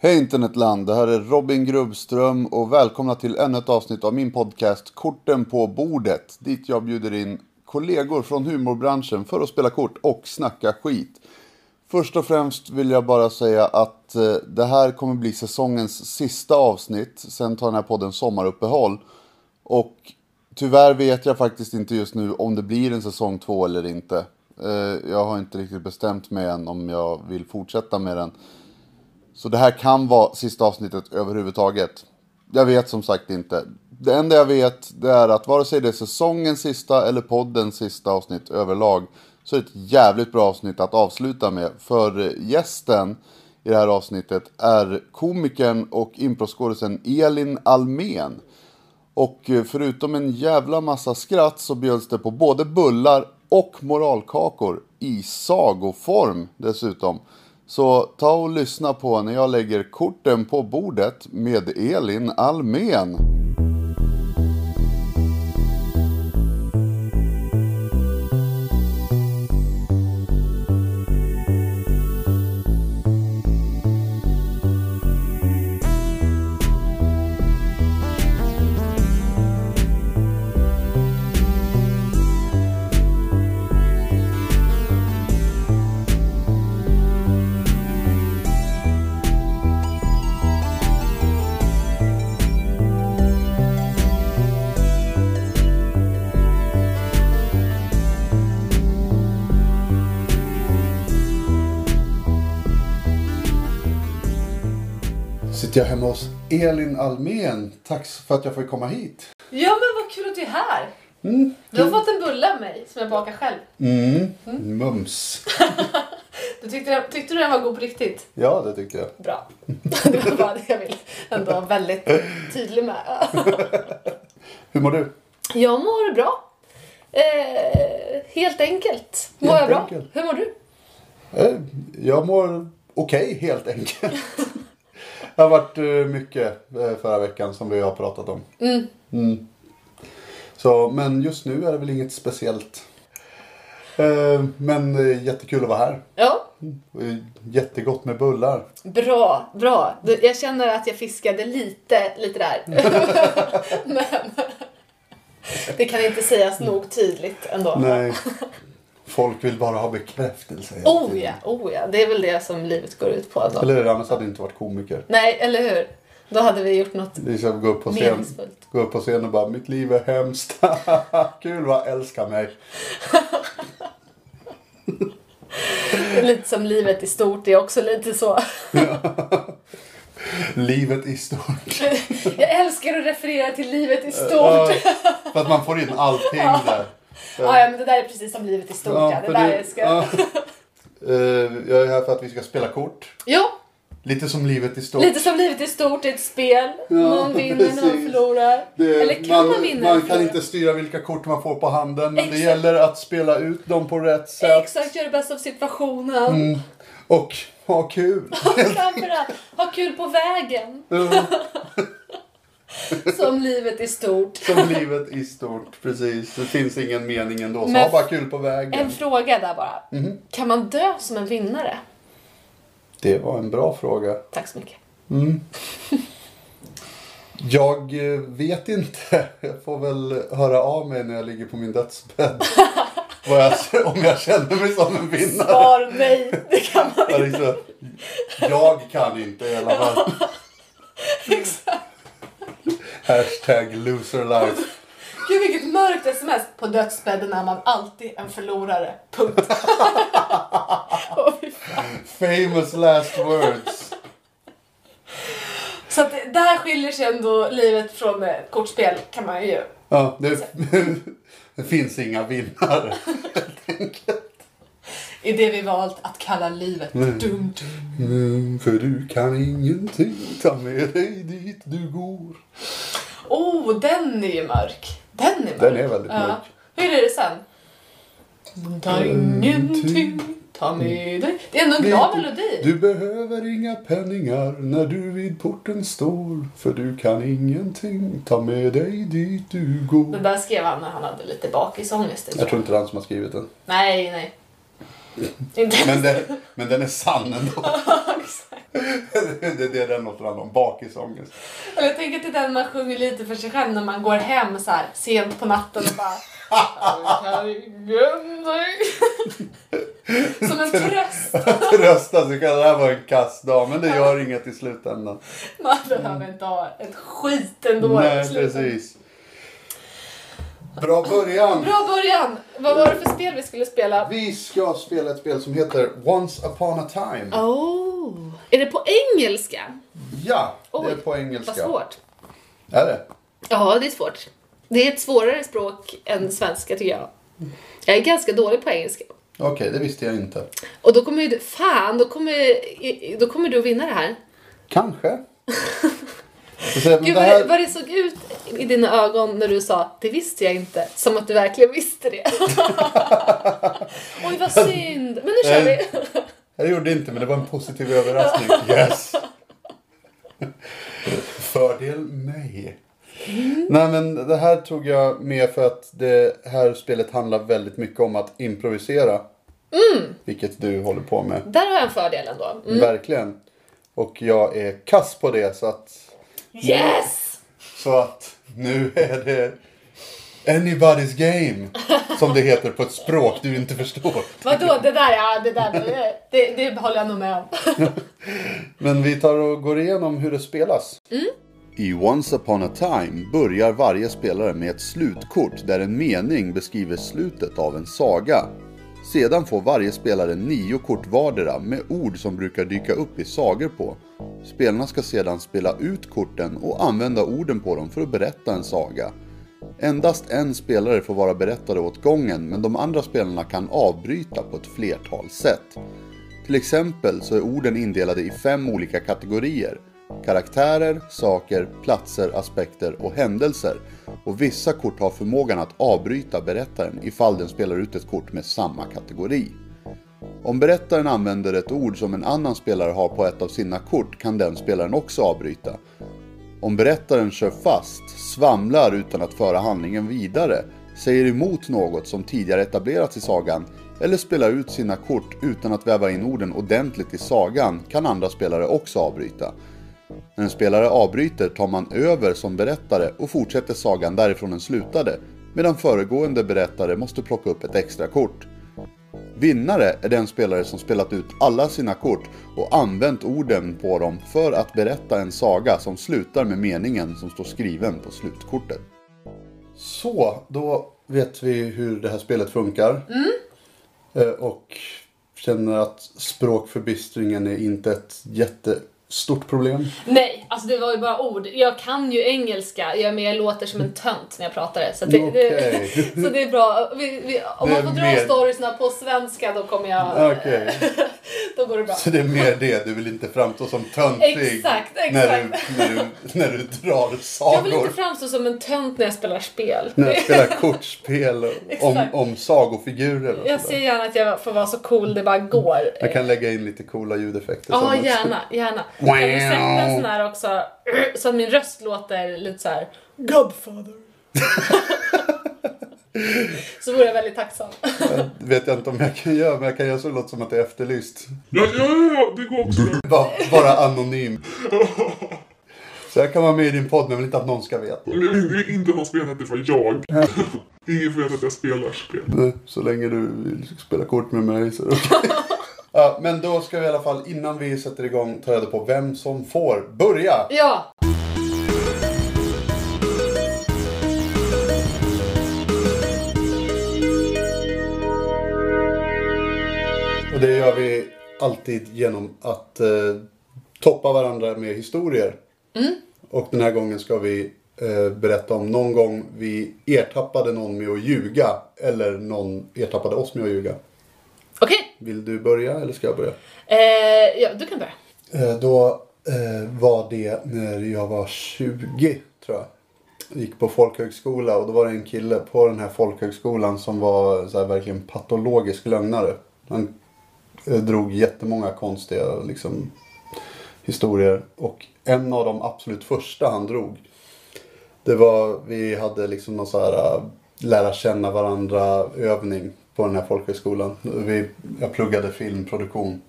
Hej internetland, det här är Robin Grubbström och välkomna till ännu ett avsnitt av min podcast Korten på bordet. Dit jag bjuder in kollegor från humorbranschen för att spela kort och snacka skit. Först och främst vill jag bara säga att eh, det här kommer bli säsongens sista avsnitt. Sen tar den här podden sommaruppehåll. Och tyvärr vet jag faktiskt inte just nu om det blir en säsong två eller inte. Eh, jag har inte riktigt bestämt mig än om jag vill fortsätta med den. Så det här kan vara sista avsnittet överhuvudtaget. Jag vet som sagt inte. Det enda jag vet det är att vare sig det är säsongens sista eller poddens sista avsnitt överlag så är det ett jävligt bra avsnitt att avsluta med. För gästen i det här avsnittet är komikern och improskådisen Elin Almen. Och eh, förutom en jävla massa skratt så bjöds det på både bullar och moralkakor i sagoform dessutom. Så ta och lyssna på när jag lägger korten på bordet med Elin Almen. Jag hemma hos Elin Almen. Tack för att jag får komma hit. Ja men vad kul att du är här. Du har fått en bulle av mig som jag bakar själv. Mm. Mums. Du tyckte, tyckte du den var god på riktigt? Ja, det tyckte jag. Bra. Det var bara det jag vill ändå vara väldigt tydlig med. Hur mår du? Jag mår bra. Eh, helt enkelt mår Helt jag bra. enkelt. Hur mår du? Eh, Jag mår okej helt enkelt. Det har varit eh, mycket eh, förra veckan som vi har pratat om. Mm. Så, men just nu är det väl inget speciellt. Eh, Men jättekul att vara här. Ja, Eh, Jättegott med bullar. bra, bra. Jag känner att jag fiskade lite, lite där. Men det kan inte sägas nog tydligt ändå. Nej. Folk vill bara ha bekräftelse. Oh ja, oh ja. Det är väl det som livet går ut på. Ändå. Eller hur? Annars hade jag inte varit komiker. Nej, eller hur? Då hade vi gjort något Det är som att gå upp på scen, meningsfullt. gå upp på scen och bara mitt liv är hemskt. Kul va? Älska mig. Lite som livet i stort. Det är också lite så. Livet i stort. Jag älskar att referera till livet i stort. För att man får in allting där. Ja, ja, men det där är precis som livet i stort. Ja, det för där det- ska... ja. Eh, Jag är här för att vi ska spela kort. Ja, Lite som livet i stort. lite som livet i stort. Det är ett spel. någon vinner, någon förlorar. Det- Eller kan man, vinna man kan inte styra vilka kort man får på handen. Men det Exakt. gäller att spela ut dem på rätt sätt. Exakt, gör det bästa av situationen. Mm. Och ha kul. Framförallt, ha kul på vägen. som livet i stort. Som livet i stort, precis. Det finns ingen mening ändå. Så Men- ha bara kul på vägen. En fråga där bara. Mhm. Kan man dö som en vinnare? Det var en bra fråga. Tack så mycket. Jag eh, vet inte. Jag får väl höra av mig när jag ligger på min dödsbädd. Jag, om jag känner mig som en vinnare. Svar nej. Det kan man liksom, jag kan inte i alla fall. Exakt. Hashtag loser life. Gud vilket mörkt sms. På dödsbädden är man alltid en förlorare. Punkt. Fan. Famous last words. Så att där skiljer sig ändå livet från ett kortspel kan man ju. Ja, det, det finns inga vinnare. I det vi valt att kalla livet. Dum, dum. Mm, för du kan ingenting ta med dig dit du går. Oh, den är ju mörk. Den är mörk. Den är väldigt Ja. mörk. Hur är det sen? Ta ingenting, ta med dig. Det är ändå en glad melodi. Du behöver inga penningar när du vid porten står. För du kan ingenting ta med dig dit du Den går. där skrev han när han hade lite bakisångest. Jag tror inte det är han som har skrivit den. Nej, nej. Men, det, men den är sann ändå. det är det den låter handla om. Bakisångest. Jag tänker till den man sjunger lite för sig själv när man går hem så här sent på natten och bara Som en tröst. Trösta sig själv. Det här var en kass dag. Men det gör inget i slutändan. Man behöver inte ha ett skit ändå. Nej, precis. Bra början. Bra början! Vad var det för spel vi skulle spela? Vi ska spela ett spel som heter Once upon a time. Oh. Är det på engelska? Ja, det är Oj, på engelska. Vad svårt. Är det? Ja, det är svårt. Det är ett svårare språk än svenska tycker jag. Jag är ganska dålig på engelska. Okej, det visste jag inte. Och då kommer ju du, fan, då kommer, då kommer du att vinna det här. Kanske. Säger Gud här... vad det såg ut i dina ögon när du sa det visste jag inte. Som att du verkligen visste det. Oj vad synd. Men nu kör vi. Jag gjorde inte, men det var en positiv överraskning. Yes. Fördel mig. Nej men det här tog jag med för att det här spelet handlar väldigt mycket om att improvisera. Vilket du håller på med. Där har jag en fördel ändå. Mm. Verkligen. Och jag är kass på det så att, Yes! så att nu är det anybody's game. Som det heter på ett språk du inte förstår. Vadå det där, ja det där, det, det, det håller jag nog med om. Men vi tar och går igenom hur det spelas. I Once upon a time börjar varje spelare med ett slutkort där en mening beskriver slutet av en saga. Sedan får varje spelare nio kort vardera med ord som brukar dyka upp i sagor på. Spelarna ska sedan spela ut korten och använda orden på dem för att berätta en saga. Endast en spelare får vara berättare åt gången men de andra spelarna kan avbryta på ett flertal sätt. Till exempel så är orden indelade i fem olika kategorier. Karaktärer, saker, platser, aspekter och händelser. Och vissa kort har förmågan att avbryta berättaren ifall den spelar ut ett kort med samma kategori. Om berättaren använder ett ord som en annan spelare har på ett av sina kort kan den spelaren också avbryta. Om berättaren kör fast, svamlar utan att föra handlingen vidare, säger emot något som tidigare etablerats i sagan eller spelar ut sina kort utan att väva in orden ordentligt i sagan kan andra spelare också avbryta. När en spelare avbryter tar man över som berättare och fortsätter sagan därifrån den slutade, medan föregående berättare måste plocka upp ett extra kort. Vinnare är den spelare som spelat ut alla sina kort och använt orden på dem för att berätta en saga som slutar med meningen som står skriven på slutkortet. Så, då vet vi hur det här spelet funkar. Eh, Och känner att språkförbistringen är inte ett jättestort problem. Nej, alltså det var ju bara ord. Jag kan ju engelska, jag, men jag låter som en tönt när jag pratar det. Så, det, Okej. det, så det är bra. Vi, vi, om Det man får dra mer- storiesna på svenska då kommer jag... Okej. Då går det bra. Så det är mer det, du vill inte framstå som töntig Exakt, När, du, exakt. när, du, när du drar Jag vill sagor. inte framstå som en tönt när jag spelar spel. När du spelar kortspel om, Exakt. om sagofigurer Jag ser gärna att jag får vara så cool det bara går. Jag kan lägga in lite coola ljudeffekter. Ja, också. gärna, gärna. Kan du sätta en sån här också, så att min röst låter lite så här. Godfather. så vore jag väldigt tacksam. Det vet jag inte om jag kan göra, men jag kan göra så det låter som att det är efterlyst. Ja, ja, ja, det går också. Bara, bara anonym. Så jag kan vara med i din podd, men jag vill inte att någon ska veta. Jag inte ha spelat att det var jag. Ingen får veta att jag spelar spel. Nej, Så länge du vill spela kort med mig så är det okej. Ja, Men då ska vi i alla fall, innan vi sätter igång, ta reda på vem som får börja. Ja, Och det gör vi alltid genom att eh, toppa varandra med historier. Och den här gången ska vi eh, berätta om någon gång vi ertappade någon med att ljuga. Eller någon ertappade oss med att ljuga. okej. Vill du börja eller ska jag börja? Eh, ja, du kan börja. Eh, då eh, var det när jag var 20 tror jag. Gick på folkhögskola och då var det en kille på den här folkhögskolan som var så här, verkligen patologisk lögnare. Han eh, drog jättemånga konstiga liksom, historier. Och en av de absolut första han drog. Det var, vi hade liksom någon så här äh, lära känna varandra övning på den här folkhögskolan. Vi, jag pluggade filmproduktion.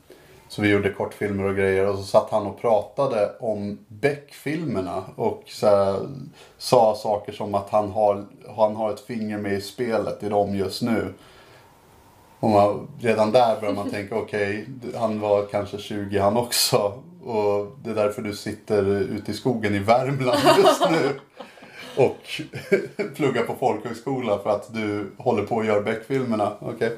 Så vi gjorde kortfilmer och grejer och så satt han och pratade om Beck-filmerna och så här, sa saker som att han har, han har ett finger med i spelet i dem just nu. Och man, redan där börjar man tänka, okej, han var kanske 20 han också. Och det är därför du sitter ute i skogen i Värmland just nu. Och pluggar på folkhögskola för att du håller på att göra Beck-filmerna. Okej.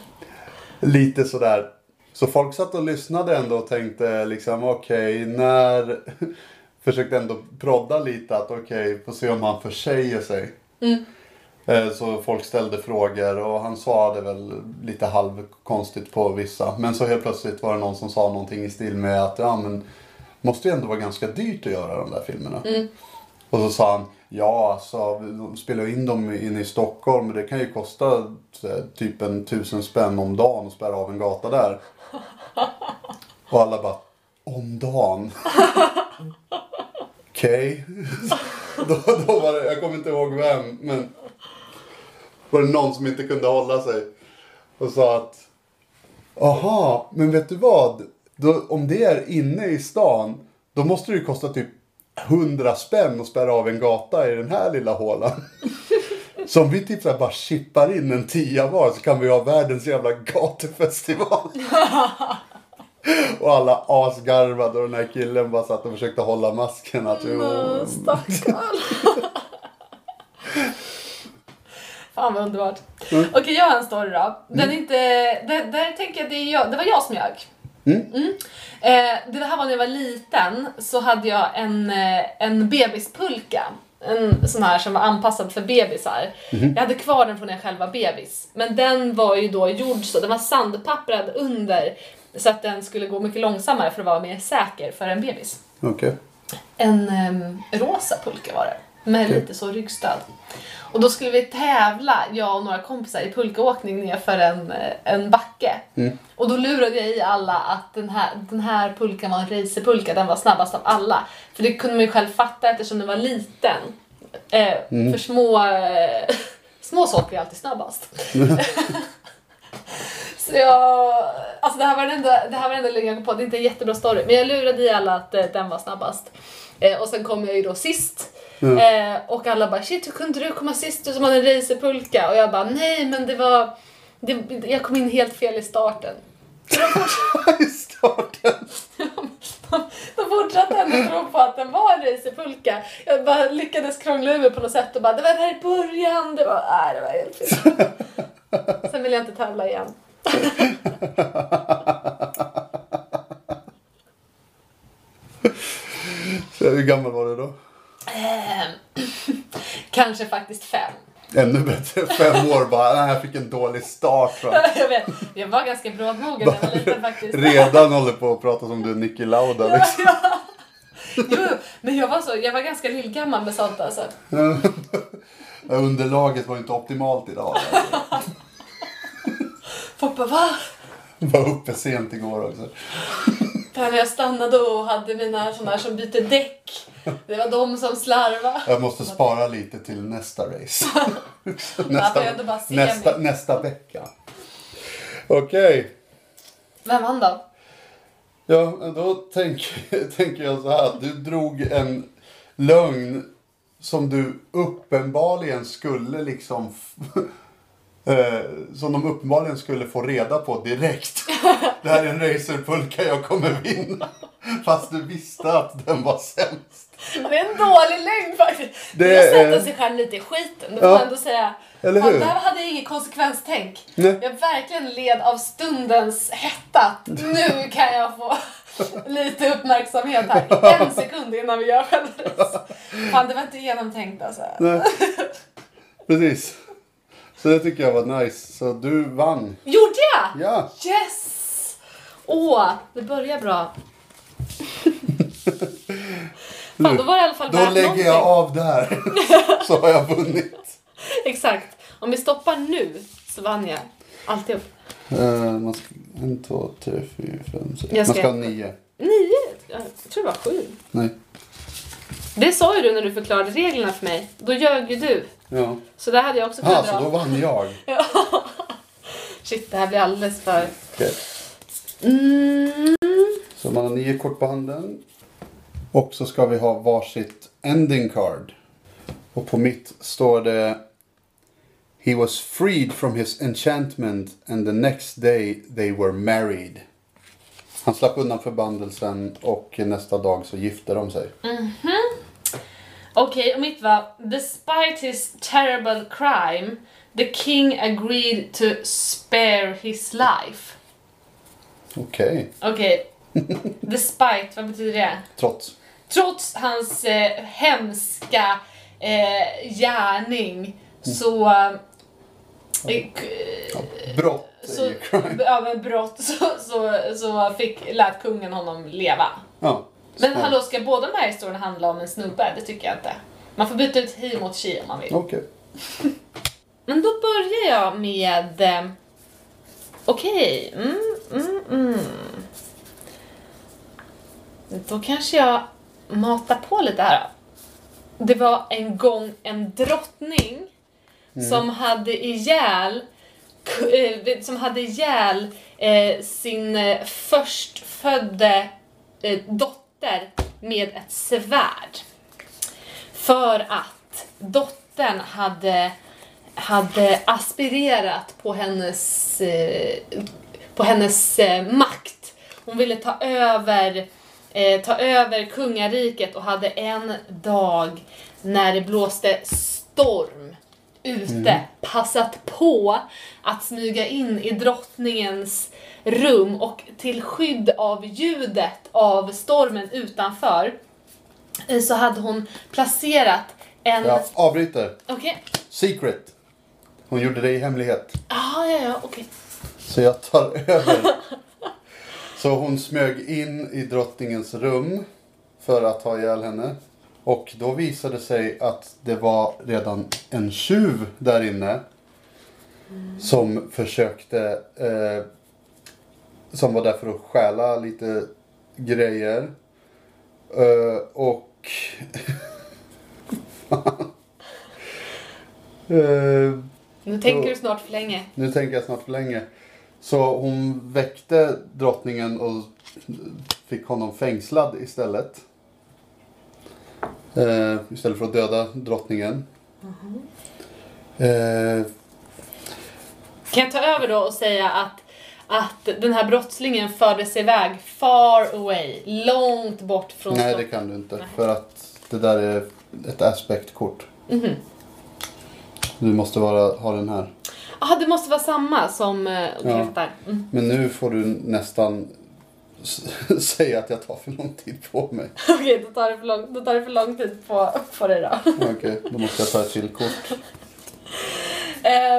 Lite sådär. Så folk satt och lyssnade ändå och tänkte liksom okej, när... Försökte ändå prodda lite att okej, får se om han försäger sig. Eh, Så folk ställde frågor och han svarade väl lite halvkonstigt på vissa. Men så helt plötsligt var det någon som sa någonting i stil med att ja men måste ju ändå vara ganska dyrt att göra de där filmerna. Och så sa han ja alltså de spelar in dem inne i Stockholm men det kan ju kosta typ en tusen spänn om dagen att spärra av en gata där. Och alla bara om dagen. Okej. då, då var det, jag kommer inte ihåg vem men var det någon som inte kunde hålla sig. Och sa att Aha, men vet du vad? Då, om det är inne i stan då måste det ju kosta typ 100 spänn att spärra av en gata i den här lilla hålan. Så om vi typ bara chippar in en tia var så kan vi ha världens jävla gatufestival. och alla asgarvade och den här killen bara satt och försökte hålla masken. Att, Men stackarn. Fan vad underbart. Okej, jag har en story då. Den är inte... Där, där tänker jag det, är jag, det var jag som ljög. Mm. Eh, det här var när jag var liten så hade jag en, eh, en bebispulka. En sån här som var anpassad för bebisar. Jag hade kvar den från när jag själv var bebis. Men den var ju då gjord så, den var sandpapprad under. Så att den skulle gå mycket långsammare för att vara mer säker för en bebis. Okej. En em, rosa pulka var det. Med lite så ryggstöd. Och då skulle vi tävla, jag och några kompisar, i pulkaåkning nerför en, eh, en backe. Och då lurade jag i alla att den här, den här pulkan var en racerpulka, den var snabbast av alla. För det kunde man ju själv fatta eftersom den var liten. Eh, För små, eh, små saker är alltid snabbast. Så jag, alltså det här var den enda, det här var den enda jag kom på, det är inte en jättebra story. Men jag lurade i alla att eh, den var snabbast. Eh, och sen kom jag ju då sist. Eh, och alla bara shit hur kunde du komma sist du som hade en racerpulka? Och jag bara nej men det var, det, jag kom in helt fel i starten. I starten. De fortsatte ändå tro på att den var en racerpulka. Jag bara lyckades krångla ur på något sätt och bara det var där i början. Det var, nej det var helt fel. Sen vill jag inte tävla igen. Så hur gammal var du då? Ehm, Kanske faktiskt fem. Ännu bättre. Fem år bara. Jag fick en dålig start. Jag vet, jag var ganska brådmogen när jag var liten faktiskt. Redan håller på att prata som du är Niki Lauda. Liksom. Jo, men jag var, så, jag var ganska lillgammal med sånt alltså. Underlaget var inte optimalt idag. Folk bara va? Jag var uppe sent igår också. Där när jag stannade och hade mina såna här som byter däck. Det var de som slarvade. Jag måste spara lite till nästa race. Nästa, mig. nästa vecka. Okej. Vem vann då? Ja, då tänker, tänker jag så här. Du drog en lögn som du uppenbarligen skulle liksom... eh, som de uppenbarligen skulle få reda på direkt. Det här är en racerpulka jag kommer vinna. Fast du visste att den var sämst. Det är en dålig lögn faktiskt. Det Det jag sätter är- sig själv lite i skiten. Det Ja. man ändå säga. Eller hur? där hade jag inget konsekvenstänk. Nej. Jag verkligen led av stundens hetta. Nu kan jag få lite uppmärksamhet här. En sekund innan vi gör själva race. Fan, det var inte genomtänkt alltså. Nej. Precis. Så det tycker jag var nice. Så du vann. Gjorde jag? Ja. Yes! Åh, det börjar bra. Fan, då var det i alla fall Då värt lägger någonting. jag av där. Så har jag vunnit. Exakt. Om vi stoppar nu så vann jag alltihop. Uh, man ska, en, två, tre, fyra, fem, sex. Jag Man ska- ska ha nio. Nio? Jag tror det var sju. Nej. Det sa ju du när du förklarade reglerna för mig. Då ljög ju du. Ja. Så där hade jag också Ah, kunnat så dra. då vann jag. Shit, det här blir alldeles för... Okej. Mm. Så man har nio kort på handen. Och så ska vi ha varsitt ending card. Och på mitt står det He was freed from his enchantment and the next day they were married. Han slapp undan förbannelsen och nästa dag så gifte de sig. Okej, och mitt var Despite his terrible crime, the king agreed to spare his life. Okej, Okej, despite, vad betyder det? trots. Trots hans eh, hemska eh, gärning så... Eh, k- Brott är så, ja, men brott så, så, så fick, lät kungen honom leva. Ja. Men hallå, ska båda de här historierna handla om en snubbe? Det tycker jag inte. Man får byta ut hi mot chi om man vill. Okej. Men då börjar jag med... Eh, Okej. Mm, mm, mm. Då kanske jag matar på lite här. Det var en gång en drottning som hade ihjäl eh, som hade ihjäl eh, sin eh, förstfödde eh, dotter med ett svärd. För att dottern hade, hade aspirerat på hennes, eh, på hennes makt. Hon ville ta över, eh, ta över kungariket och hade en dag när det blåste storm ute passat på att smyga in i drottningens rum och till skydd av ljudet av stormen utanför eh, så hade hon placerat en... Jag avbryter. Okej. Secret. Hon gjorde det i hemlighet. Ah, ja, ja, okej. Så jag tar över. Så hon smög in i drottningens rum för att ha ihjäl henne. Och då visade det sig att det var redan en tjuv där inne. Som försökte, eh, som var där för att stjäla lite grejer. Eh, och... eh, Nu tänker Så- du snart för länge. nu tänker jag snart för länge. Så hon väckte drottningen och fick honom fängslad istället. Eh, istället för att döda drottningen. Eh, Kan jag ta över då och säga att, att den här brottslingen fördes iväg far away, långt bort från nej, det kan du inte. För att det där är ett aspektkort. Mhm. Du måste vara, ha den här. Ah, det måste vara samma som... eh, Okej, Ja. Mm. Men nu får du nästan säga att jag tar för lång tid på mig. Okej, då, tar det för lång, då tar det för lång tid på, på det då. Okej, då måste jag ta ett till kort.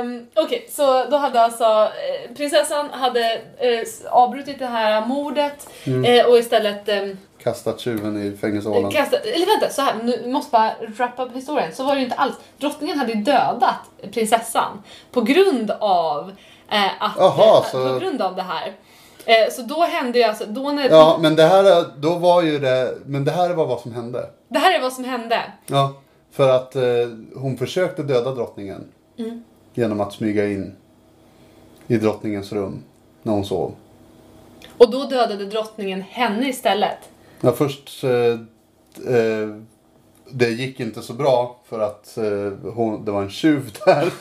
Um, Okej, så då hade alltså eh, prinsessan hade eh, avbrutit det här mordet eh, och istället ehm, Kastat tjuven i fängelsehålan. kastat, eller vänta, så här, nu måste bara wrap up historien. Så var det ju inte alls. Drottningen hade ju dödat prinsessan på grund av eh, att, Jaha, eh, så- på grund av det här. Eh, så då hände ju alltså, då när, Ja, men det här, är- då var ju det, men det här var vad som hände. det här är vad som hände. Ja, för att eh, hon försökte döda drottningen. Genom att smyga in i drottningens rum när hon sov. Och då dödade drottningen henne istället. Ja, först, eh, eh, det gick inte så bra för att eh, hon, det var en tjuv där.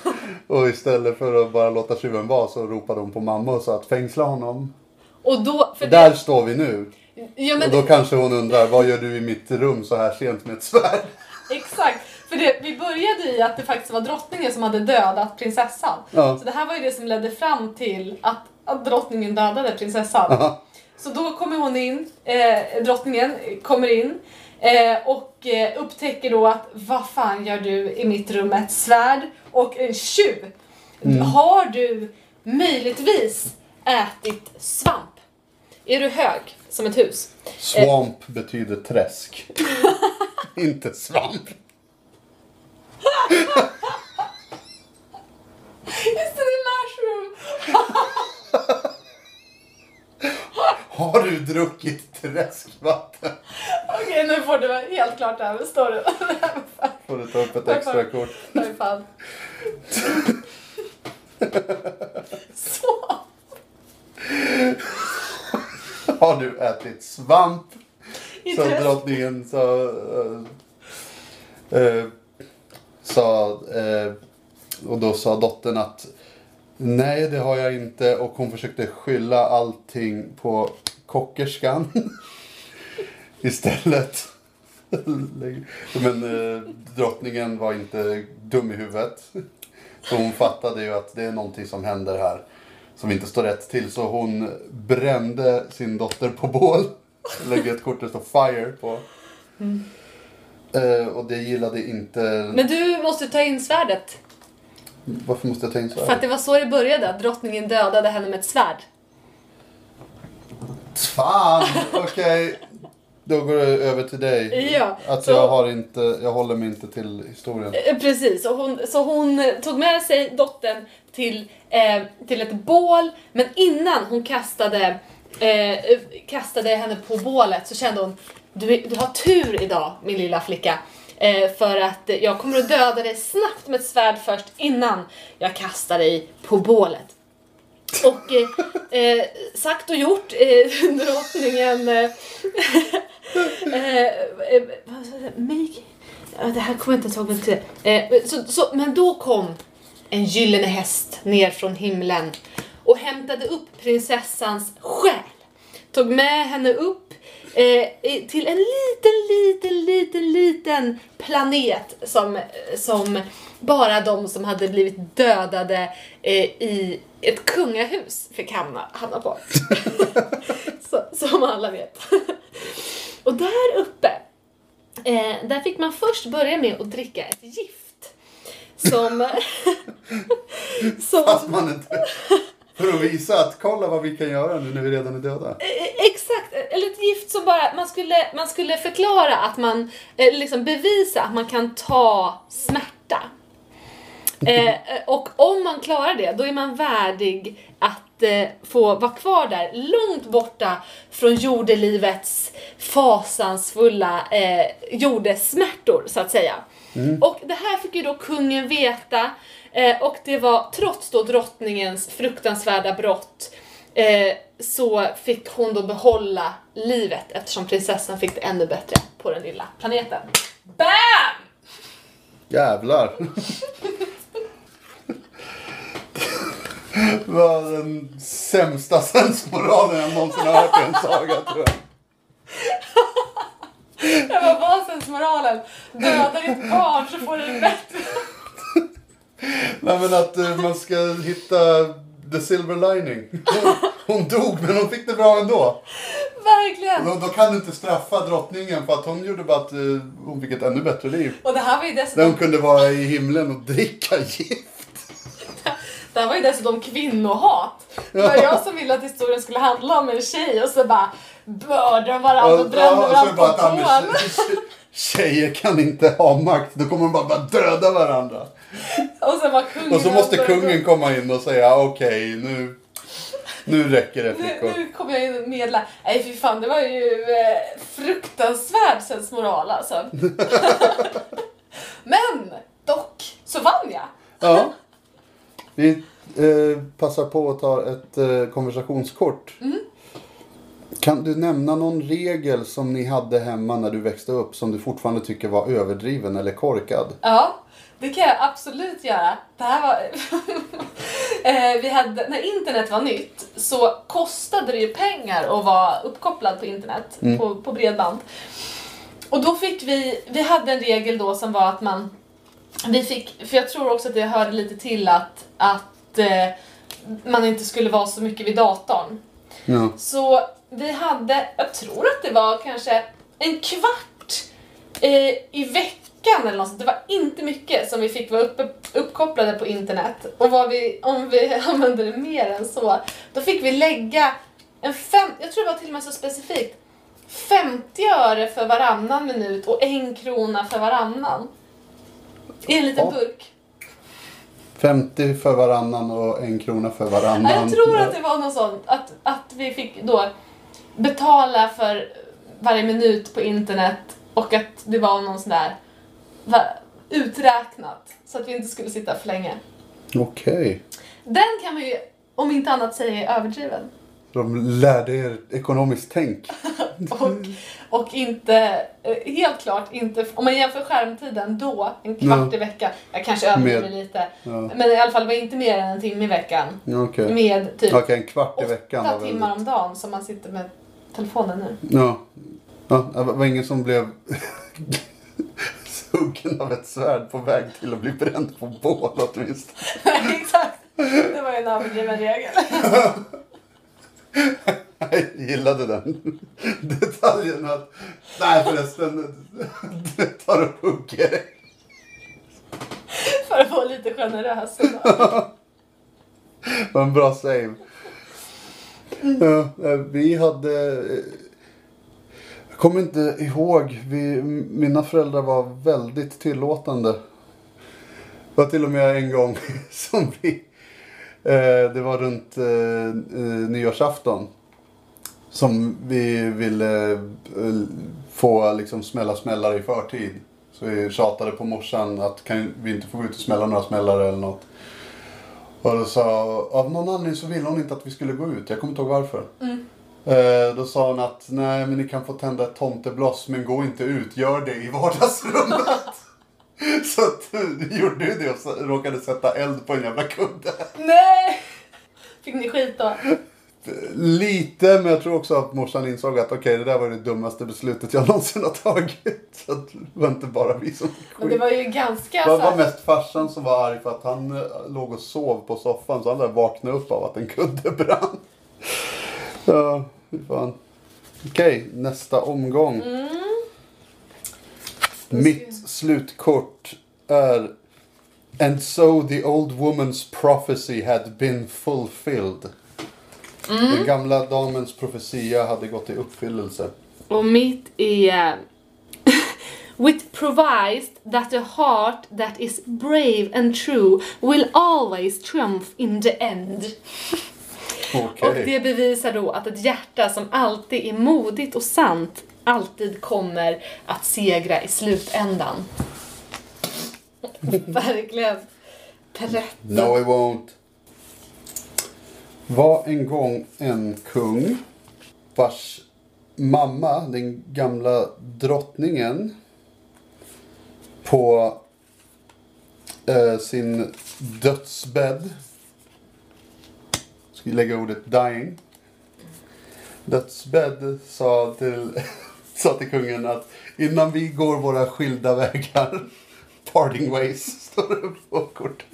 och istället för att bara låta tjuven vara så ropade hon på mamma och sa att fängsla honom. Och då, för Där det, står vi nu. ja, Och men, då kanske hon undrar, vad gör du i mitt rum så här sent med ett svärd? Exakt, för det, vi började i att det faktiskt var drottningen som hade dödat prinsessan. Ja. Så det här var ju det som ledde fram till att, att drottningen dödade prinsessan. Ja. Så då kommer hon in, eh, drottningen kommer in eh, och eh, upptäcker då att vad fan gör du i mitt rum med ett svärd och en tjuv? Har du möjligtvis ätit svamp? Är du hög som ett hus? Swamp betyder träsk. Inte svamp. Just det är mushroom! Har du druckit träskvatten? Okej, nu får du helt klart över storyn. Får du ta upp ett extra kort. Nej, fan. Så. Har du ätit svamp? Det. drottningen sa... eh, sa eh, och då sa dottern att nej det har jag inte och hon försökte skylla allting på kockerskan istället. Men eh, drottningen var inte dum i huvudet. Så hon fattade ju att det är någonting som händer här som inte står rätt till. Så hon brände sin dotter på bål. Lägger ett kort där det står fire på. Eh, och det gillade inte... Men du måste ta in svärdet. Varför måste jag in så För att här? det var så det började, att drottningen dödade henne med ett svärd. Fan! Okej. Då går det över till dig. Ja, Att så- jag har inte... Jag håller mig inte till historien. Eh, Precis, och hon, så hon tog med sig dottern till, eh, till ett bål, men innan hon kastade, eh, kastade henne på bålet så kände hon du, du har tur idag min lilla flicka. Eh, för att jag kommer att döda dig snabbt med ett svärd först innan jag kastar dig på bålet. Och eh, eh, sagt och gjort, eh, drottningen... Eh, eh, eh, vad sa jag? Make... Ja, det här kommer jag inte ihåg vad det eh, så, så, Men då kom en gyllene häst ner från himlen och hämtade upp prinsessans själ. Tog med henne upp eh, till en liten, liten, liten, liten planet som, som bara de som hade blivit dödade eh, i ett kungahus fick hamna, hamna på. Så, som alla vet. Och där uppe, eh, där fick man först börja med att dricka ett gift. Som... som Fast man inte... För att visa att kolla vad vi kan göra nu när vi redan är döda. Eh, Exakt, eller ett gift som bara, man skulle, man skulle förklara att man, eh, liksom bevisa att man kan ta smärta. Eh, och om man klarar det, då är man värdig att eh, få vara kvar där, långt borta från jordelivets fasansfulla eh, jordesmärtor, så att säga. Och det här fick ju då kungen veta, eh, och det var trots då drottningens fruktansvärda brott, eh, så fick hon då behålla livet eftersom prinsessan fick det ännu bättre på den lilla planeten. BAM! Jävlar. Det var den sämsta sensmoralen jag någonsin har hört i en saga tror jag. Det var basens moralen. Döda ditt barn så får du det bättre. Nej men att eh, man ska hitta the silver lining. Hon, hon dog men hon fick det bra ändå. Verkligen. Då, då kan du inte straffa drottningen för att hon gjorde bara att eh, hon fick ett ännu bättre liv. Och det här var ju Där dessutom, hon kunde vara i himlen och dricka gift. det här var ju dessutom kvinnohat. Det var jag som ville att historien skulle handla om en tjej och så bara mördade varandra och det varandra på tje- Tjejer kan inte ha makt, då kommer de bara, bara döda varandra. Och sen var kungen Och så måste kungen komma in och säga okej nu, nu räcker det Nu, flickor. nu kommer jag in och medla. Nej fy fan, det var ju eh, fruktansvärd sensmoral alltså. Men dock så vann jag. Ja. Vi eh, passar på att ta ett eh, konversationskort. Kan du nämna någon regel som ni hade hemma när du växte upp som du fortfarande tycker var överdriven eller korkad? Ja, det kan jag absolut göra. Det här var... eh, vi hade, när internet var nytt så kostade det ju pengar att vara uppkopplad på internet, på, på bredband. Och då fick vi, vi hade en regel då som var att man, vi fick, för jag tror också att det hörde lite till att, att eh, man inte skulle vara så mycket vid datorn. Ja. Så vi hade, jag tror att det var kanske en kvart eh, i veckan eller något. Det var inte mycket som vi fick vara uppe, uppkopplade på internet. Och vad vi, om vi använde det mer än så, då fick vi lägga en fem, jag tror det var till och med så specifikt, 50 öre för varannan minut och en krona för varannan. I en liten Ja. burk. 50 för varannan och en krona för varannan. Ja, jag tror att det var något sånt. Att, att vi fick då betala för varje minut på internet och att det var någon sån där uträknat. Så att vi inte skulle sitta för länge. Okej. Den kan man ju, om inte annat säga, är överdriven. De lärde er ekonomiskt tänk. Och, och inte, eh, helt klart inte, om man jämför skärmtiden då, en kvart Ja. i veckan, jag kanske överdriver lite, Ja. men i alla fall var inte mer än en timme i veckan. Okej, Med typ Okej, en kvart i veckan åtta timmar om dagen som man sitter med telefonen nu. Ja. ja. Det var ingen som blev huggen av ett svärd på väg till att bli bränd på bål åtminstone. Exakt, det var ju en överdriven regel. Jag gillade den detaljen att... Nej förresten, du tar och hugger. För att vara lite generös. Det var en bra save. Ja, eh, vi hade... Jag kommer inte ihåg. Vi, mina föräldrar var väldigt tillåtande. Det var till och med en gång som vi... Eh, det var runt eh, eh, nyårsafton. Som vi ville eh, få liksom smälla smällare i förtid. Så vi tjatade på morsan att kan vi inte få gå ut och smälla några smällare eller något. Och då sa, av någon anledning så ville hon inte att vi skulle gå ut. Jag kommer inte ihåg varför. Mm då sa hon att nej men ni kan få tända ett tomtebloss men gå inte ut. Gör det i vardagsrummet. så att, du gjorde ju det och råkade sätta eld på en jävla kudde. Nej! Fick ni skit då? Lite, men jag tror också att morsan insåg att okej det där var det dummaste beslutet jag någonsin har tagit. Så att det var inte bara vi som fick Men det var ju ganska Det var här- mest farsan som var arg för att han eh, låg och sov på soffan så han där vaknade upp av att en kudde brann. Ja, fy fan. Okej, nästa omgång. Mitt slutkort är And so the old woman's prophecy had been fulfilled. Den gamla damens profetia hade gått i uppfyllelse. Och mitt är... With provised that a heart that is brave and true will always triumph in the end. Okej. Och det bevisar då att ett hjärta som alltid är modigt och sant alltid kommer att segra i slutändan. Verkligen. Berätta. No it won't. Var en gång en kung vars mamma, den gamla drottningen, på eh, sin dödsbädd, lägga ordet dying, dödsbädd sa till, sa till kungen att innan vi går våra skilda vägar, parting ways, står det på kort.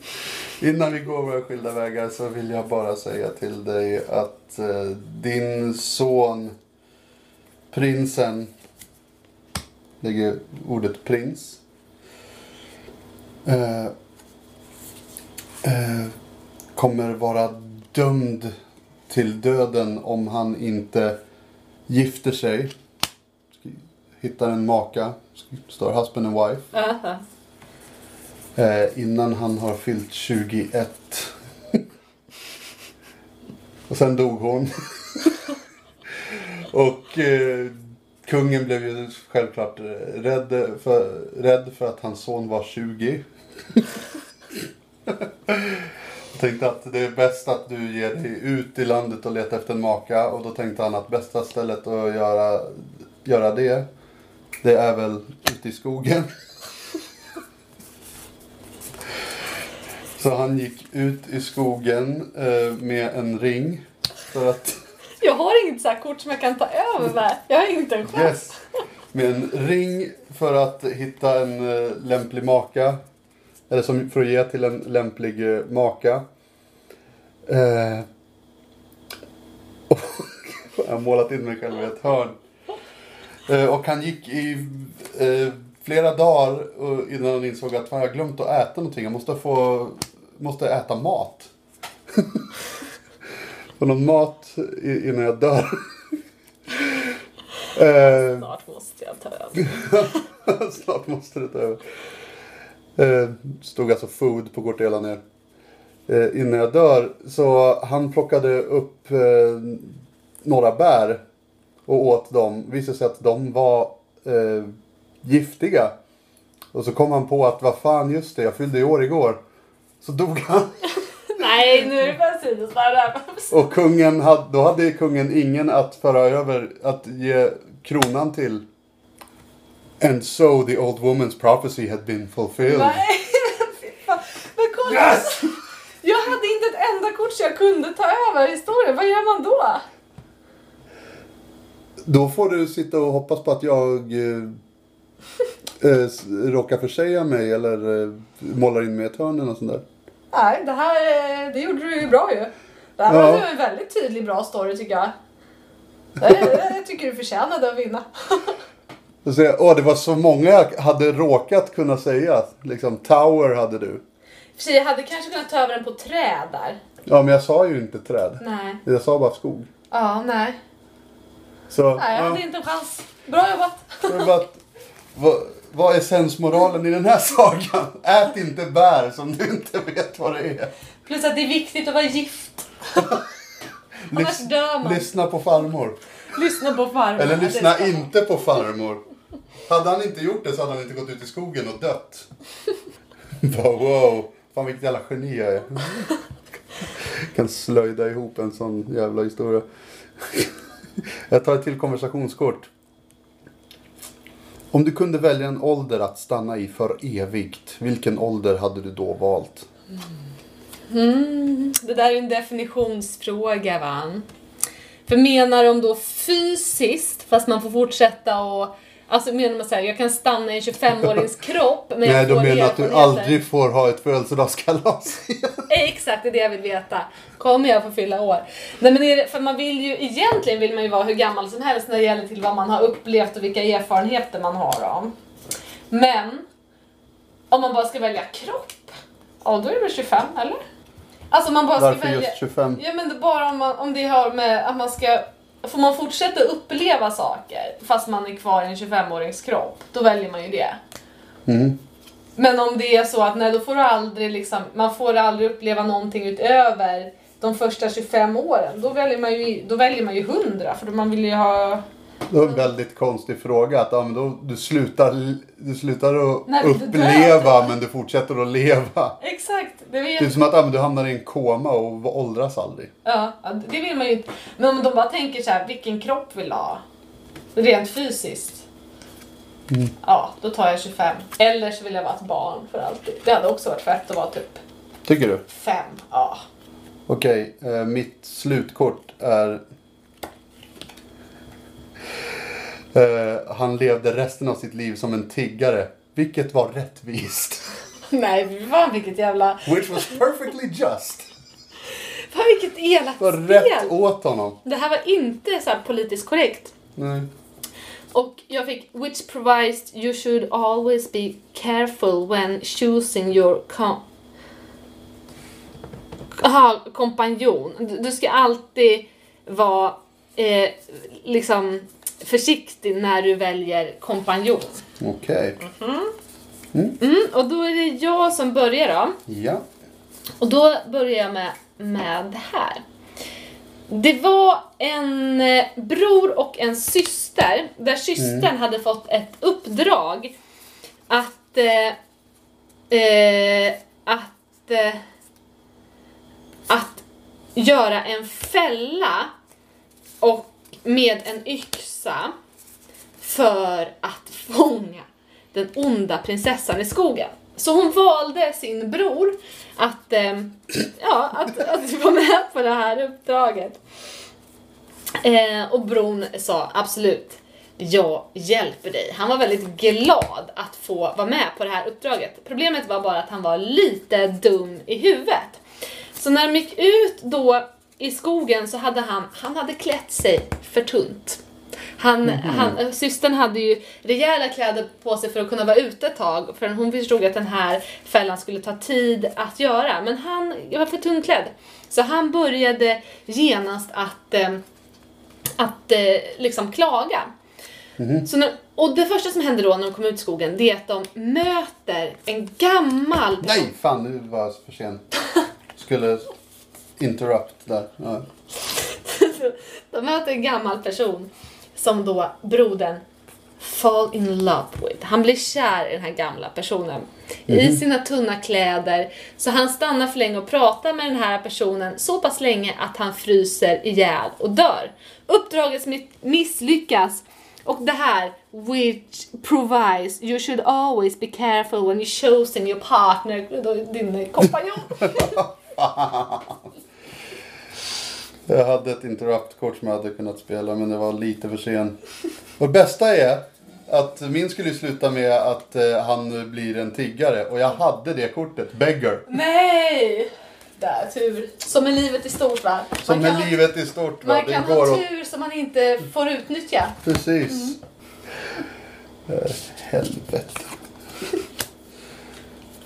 Innan vi går våra skilda vägar så vill jag bara säga till dig att eh, din son, prinsen, lägger ordet prins, eh, eh, kommer vara dömd till döden om han inte gifter sig, hittar en maka, står husband and wife, Aha. Eh, innan han har fyllt 21. och sen dog hon. och eh, kungen blev ju självklart eh, rädd för, rädd för att hans son var 20. Tänkte att det är bäst att du ger dig ut i landet och letar efter en maka. Och då tänkte han att bästa stället att göra, göra det, det är väl ute i skogen. Så han gick ut i skogen eh, med en ring. För att, Jag har inget så här kort som jag kan ta över med. Jag har inte en chans. yes, med en ring för att hitta en eh, lämplig maka. Eller som för att ge till en lämplig eh, maka. Eh, och jag har målat in mig själv i ett hörn. Eh, och han gick i eh, flera dagar innan han insåg att fan, jag har glömt att äta någonting. Jag måste få måste äta mat. Få någon mat innan jag dör. eh, Snart måste jag ta över. Snart måste det ta över. Eh, stod alltså food på hela ner. Eh, innan jag dör. Så han plockade upp eh, några bär och åt dem. Visade sig att de var giftiga. Och så kom han på att vad fan just det, jag fyllde i år igår. Så dog han. Nej, nu är det bara sidospår. Och kungen hade, då hade kungen ingen att föra över, att ge kronan till. And so the old woman's prophecy had been fulfilled. Nej. Men kolla. Yes! Jag hade inte ett enda kort så jag kunde ta över historien. Vad gör man då? Då får du sitta och hoppas på att jag eh, eh, råkar försäga mig eller eh, målar in mig i ett hörn eller något sånt där. Nej, det här eh, det gjorde du ju bra ju. Det här Ja. var en väldigt tydlig bra story tycker jag. Jag tycker du förtjänade att vinna. Och säga, åh det var så många jag hade råkat kunna säga. Liksom Tower hade du. För sig, jag hade kanske kunnat ta över den på träd där. Ja men jag sa ju inte träd. Nej. Jag sa bara skog. Ja, nej. Så, Nej, jag ja. hade inte en chans. Bra jobbat. Så att, vad, vad är sensmoralen i den här sagan? Ät inte bär som du inte vet vad det är. Plus att det är viktigt att vara gift. Annars dör man. lyssna på farmor. Lyssna på farmor. Eller lyssna inte på farmor. Hade han inte gjort det så hade han inte gått ut i skogen och dött. Bara, wow, fan vilket jävla geni jag är. kan slöjda ihop en sån jävla historia. jag tar ett till konversationskort. Om du kunde välja en ålder att stanna i för evigt, vilken ålder hade du då valt? Mm, det där är en definitionsfråga va? För menar de då fysiskt, fast man får fortsätta och Alltså menar man såhär, jag kan stanna i en 25-årings kropp men Nej, jag de menar att du aldrig får ha ett födelsedagskalas. Exakt, det är det jag vill veta. Kommer jag få fylla år? Nej men är det, för man vill ju, egentligen vill man ju vara hur gammal som helst när det gäller till vad man har upplevt och vilka erfarenheter man har om. Men, om man bara ska välja kropp, ja då är det väl 25 eller? Alltså man bara ska Varför välja... just 25? Ja men bara om, man, om det har med att man ska... Får man fortsätta uppleva saker fast man är kvar i en 25-årings kropp, då väljer man ju det. Mm. Men om det är så att nej, då får du aldrig liksom, man får aldrig uppleva någonting utöver de första 25 åren, då väljer man ju, då väljer man ju 100 för då man vill ju ha... Det var en väldigt konstig fråga. Att ja, men då, du, slutar, du slutar att Nej, men uppleva men du fortsätter att leva. Exakt! Det, Det är som att ja, men du hamnar i en koma och åldras aldrig. ja, det vill man ju inte. Men om de bara tänker så här, vilken kropp vill ha? Rent fysiskt. Ja, då tar jag 25. Eller så vill jag vara ett barn för alltid. Det hade också varit fett att vara typ Tycker du? 5. Ja. Okej, eh, mitt slutkort är... Eh, han levde resten av sitt liv som en tiggare. Vilket var rättvist. Nej, fan vilket jävla... Which was perfectly just. Fan vilket elakt Det var rätt spel! åt honom. Det här var inte så politiskt korrekt. Nej. Och jag fick which provides you should always be careful when choosing your com Aha, kompanjon. Du ska alltid vara eh, liksom försiktig när du väljer kompanjon. Okej. Mm, och då är det jag som börjar då. Ja. Och då börjar jag med, med det här. Det var en eh, bror och en syster, där systern hade fått ett uppdrag att, eh, eh, att, eh, att göra en fälla och med en yxa för att fånga den onda prinsessan i skogen. Så hon valde sin bror att, eh, ja, att, att vara med på det här uppdraget. Eh, och bron sa absolut, jag hjälper dig. Han var väldigt glad att få vara med på det här uppdraget. Problemet var bara att han var lite dum i huvudet. Så när de gick ut då i skogen så hade han, han hade klätt sig för tunt. Han, han, äh, systern hade ju rejäla kläder på sig för att kunna vara ute ett tag för hon förstod att den här fällan skulle ta tid att göra. Men han var för tunnklädd. Så han började genast att, eh, att eh, liksom klaga. Så när, och det första som händer då när de kommer ut i skogen det är att de möter en gammal person. Nej, fan nu var jag för sen. Skulle interrupt där. Ja. De möter en gammal person som då brodern fall in love with. Han blir kär i den här gamla personen. i sina tunna kläder. Så han stannar för länge och pratar med den här personen så pass länge att han fryser ihjäl och dör. Uppdraget misslyckas och det här, which provides you should always be careful when you're choosing your partner, din kompanjon. Jag hade ett interrupt-kort som jag hade kunnat spela men det var lite för sent. Och det bästa är att min skulle sluta med att eh, han blir en tiggare och jag hade det kortet, beggar. Nej! Där, tur. Som med livet i stort va? Som Man kan med ha- livet i stort. Va? Man Det kan går ha åt... tur som man inte får utnyttja. Precis. Eh, helvete.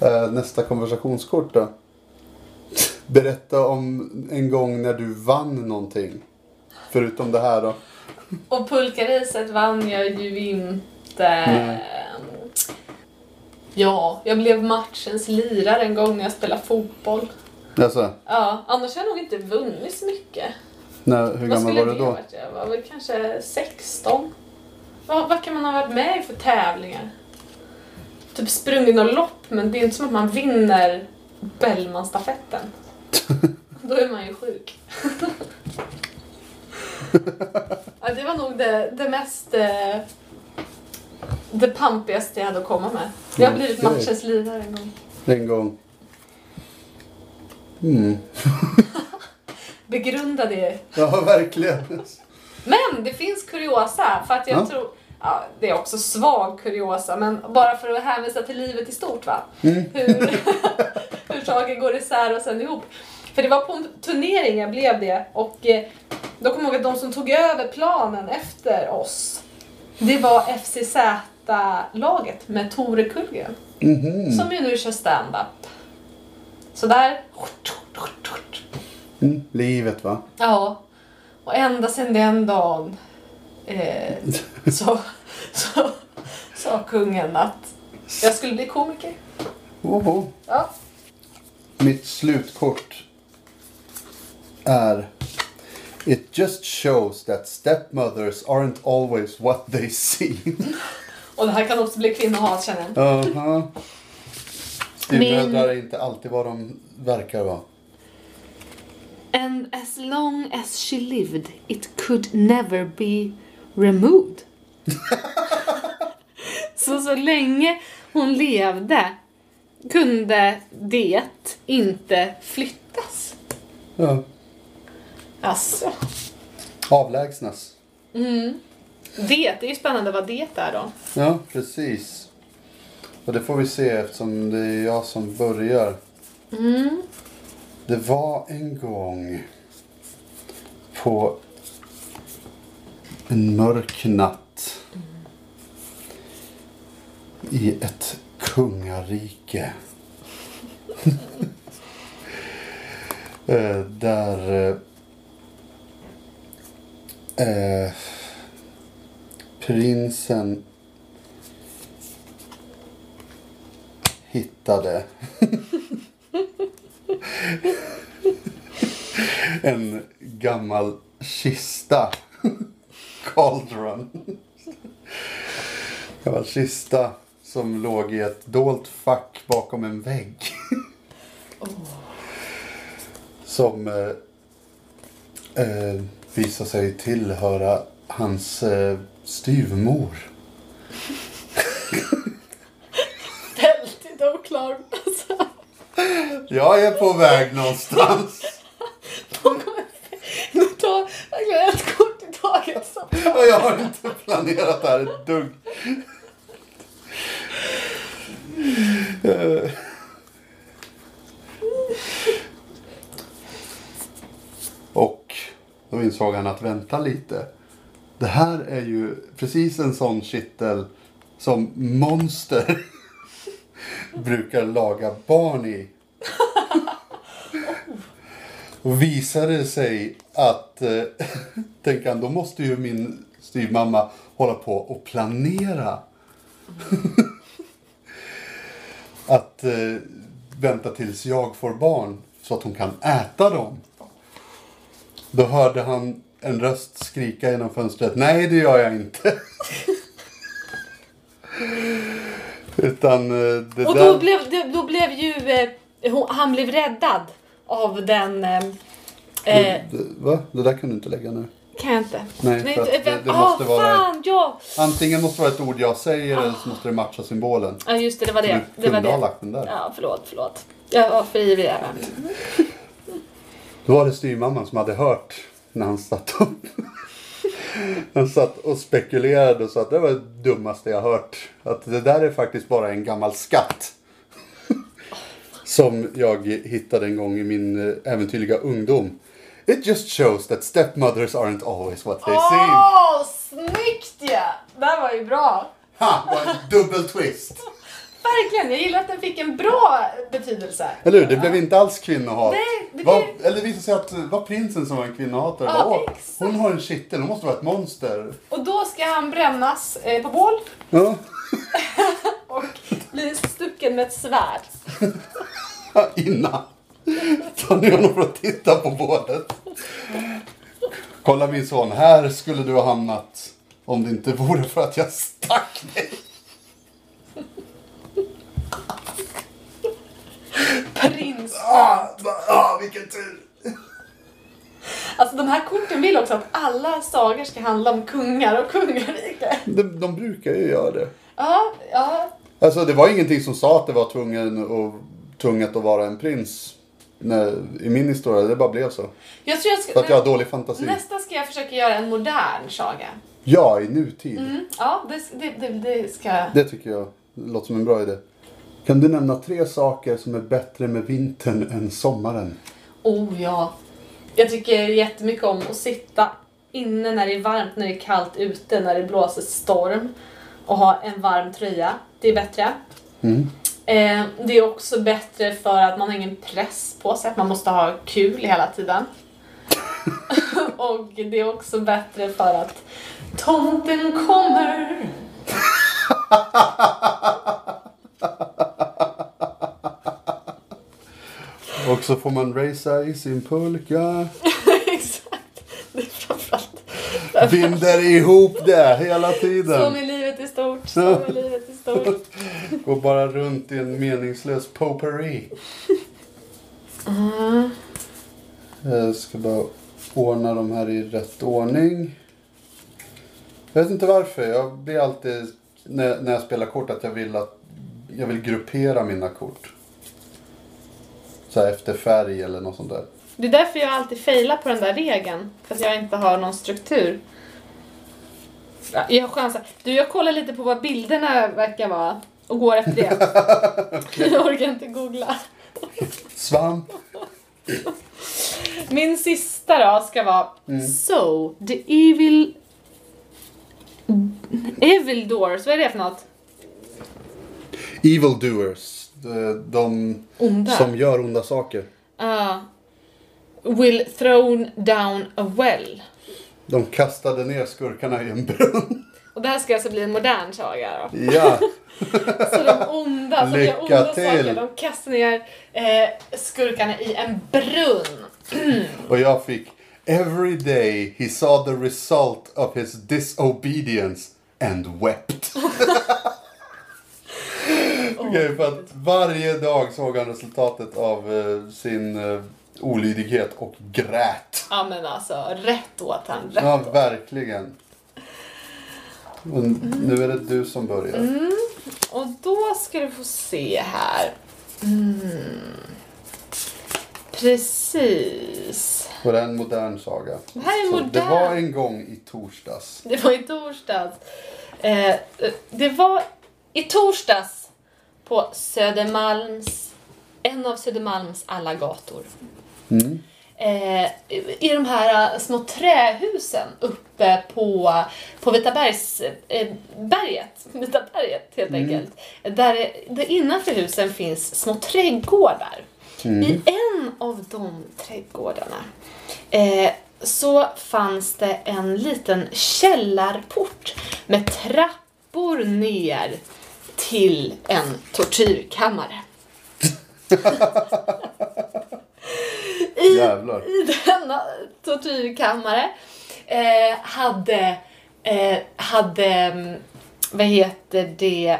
Eh, nästa konversationskort då. Berätta om en gång när du vann någonting. Förutom det här då. Och pulkaracet vann jag ju inte. Ja, jag blev matchens lirare en gång när jag spelade fotboll. Alltså, Ja, annars har jag nog inte vunnit så mycket. när, hur gammal var du då? varit? Jag var väl kanske 16. Vad, vad kan man ha varit med i för tävlingar? Typ sprungit något lopp, men det är inte som att man vinner Bellmanstafetten. Då är man ju sjuk. ja, det var nog det, det mest... Eh, det pampigaste jag hade att komma med. Jag har blivit Okej. matchens lirare en gång. En gång. Mm. Begrunda det. Ja, verkligen. Men det finns kuriosa, för att jag Ja. tror... Ja, det är också svag kuriosa, men bara för att hänvisa till livet i stort va? Mm. Hur, hur saker går isär och sen ihop. För det var på en turnering jag blev det och eh, då kommer jag ihåg att de som tog över planen efter oss, det var FCZ-laget med Tore Kullgren. Mhm. Som ju nu kör stand-up. Så där... Mm. Livet va? Ja. Och ända sedan den dagen eh, så, så sa kungen att jag skulle bli komiker. Oho. Ja. Mitt slutkort är It just shows that stepmothers aren't always what they seem. Och det här kan också bli kvinnohat känner jag. Jaha. Styvmödrar är inte alltid vad de verkar vara. And as long as she lived it could never be removed. så så länge hon levde kunde det inte flyttas. Ja. Alltså. Avlägsnas. Mm. Det, det är ju spännande vad det är då. Ja, precis. Och det får vi se eftersom det är jag som börjar. Mm. Det var en gång på en mörk natt i ett kungarike. Eh, Där eh, eh, prinsen hittade en gammal kista. Cauldron. Gammal kista som låg i ett dolt fack bakom en vägg. Som eh, eh, visade sig tillhöra hans eh, styvmor. Väldigt oklar. Alltså. Jag är på väg någonstans. Nu tar verkligen ett Och jag har inte planerat det här ett dugg. Och då insåg han att vänta lite. Det här är ju precis en sån kittel som monster brukar laga barn i. Och visade sig att, eh, tänker han, då måste ju min styvmamma hålla på och planera. att eh, vänta tills jag får barn så att hon kan äta dem. Då hörde han en röst skrika genom fönstret. Nej, det gör jag inte. Utan eh, det Och där... då blev, det- då blev ju... Eh, hon, han blev räddad av den... Eh, eh, det, va? Det där kan du inte lägga nu. kan jag inte? Nej, för att det- det måste ah, vara- fan, ja! Antingen måste det vara ett ord jag säger eller så måste det matcha symbolen. Ja, just det, det var det. Du det, var kunde ha det. lagt den där. Ja, förlåt, förlåt. Jag var för ivrig där. Då var det styrmamman som hade hört när han satt och, han satt och spekulerade och sa att det var det dummaste jag hört. Att det där är faktiskt bara en gammal skatt. Som jag hittade en gång i min eh, äventyrliga ungdom. It just shows that stepmothers aren't always what they seem. Åh, snyggt ja! Det här var ju bra. Ha! Vad en dubbel twist! Verkligen, jag gillar att den fick en bra betydelse. Eller hur? Det blev inte alls kvinnohat. Nej, det Var, blev- eller det visade sig att det var prinsen som var en kvinnohatare. Ja, Bara, hon har en kittel, hon måste vara ett monster. Och då ska han brännas eh, på bål Ja. och bli stucken med ett svärd. Innan. Tar ni honom för att titta på bådet. Kolla min son, här skulle du ha hamnat om det inte vore för att jag stack dig. Prins. Ah, ah, vilken tur. Alltså de här korten vill också att alla sagor ska handla om kungar och kungarike. De, de brukar ju göra det. Ja, ja. Alltså det var ingenting som sa att det var tvungen och, tvunget att vara en prins. När, I min historia, det bara blev så. Jag tror jag ska... För att jag har dålig fantasi. Nästa ska jag försöka göra en modern saga. Ja, i nutid. Mm, ja, det, det, det, det ska... Det tycker jag låter som en bra idé. Kan du nämna tre saker som är bättre med vintern än sommaren? Oh ja. Jag tycker jättemycket om att sitta inne när det är varmt, när det är kallt ute, när det blåser storm. Och ha en varm tröja. Det är bättre. Mm. Eh, det är också bättre för att man har ingen press på sig, att man måste ha kul hela tiden. och det är också bättre för att tomten kommer. Och så får man racea i sin pulka. Exakt. Det är framförallt Binder ihop det hela tiden. Stort. Så med livet i stort. Går bara runt i en meningslös potpourri. Mm. Jag ska bara ordna de här i rätt ordning. Jag vet inte varför. Jag blir alltid, när, när jag spelar kort, att jag vill att jag vill gruppera mina kort. Så här efter färg eller något sånt där. Det är därför jag alltid failar på den där regeln. För att jag inte har någon struktur. Ja, Jag chansar. Du, jag kollar lite på vad bilderna verkar vara. Och går efter det. Jag orkar inte googla. Svamp. Min sista då ska vara So, the evil... Evil doors, vad är det för något? Evil doers. De, de Onda. som gör onda saker. Ja. will thrown down a well. De kastade ner skurkarna i en brunn. Och det här ska alltså bli en modern saga då. Ja. Så de onda som gör onda till. saker, de kastar ner eh, skurkarna i en brunn. Och jag fick Every day he saw the result of his disobedience and wept. Okej, för att varje dag såg han resultatet av eh, sin eh, olydighet och grät. Ja men alltså, rätt åt han. Rätt. Ja, verkligen. Och nu är det du som börjar. Och då ska du få se här. Mm. Precis. Och det är en modern saga. Det här är modern. det var en gång i torsdags. Det var i torsdags. Eh, det var i torsdags på Södermalms, en av Södermalms alla gator. Mm. Eh, I de här små trähusen uppe på, på Vitabergs, eh, berget, Vitaberget helt enkelt. Där, där innanför husen finns små trädgårdar. I en av de trädgårdarna eh, så fanns det en liten källarport med trappor ner till en tortyrkammare. I, Jävlar. I denna tortyrkammare eh, hade, eh, hade, mm, vad heter det,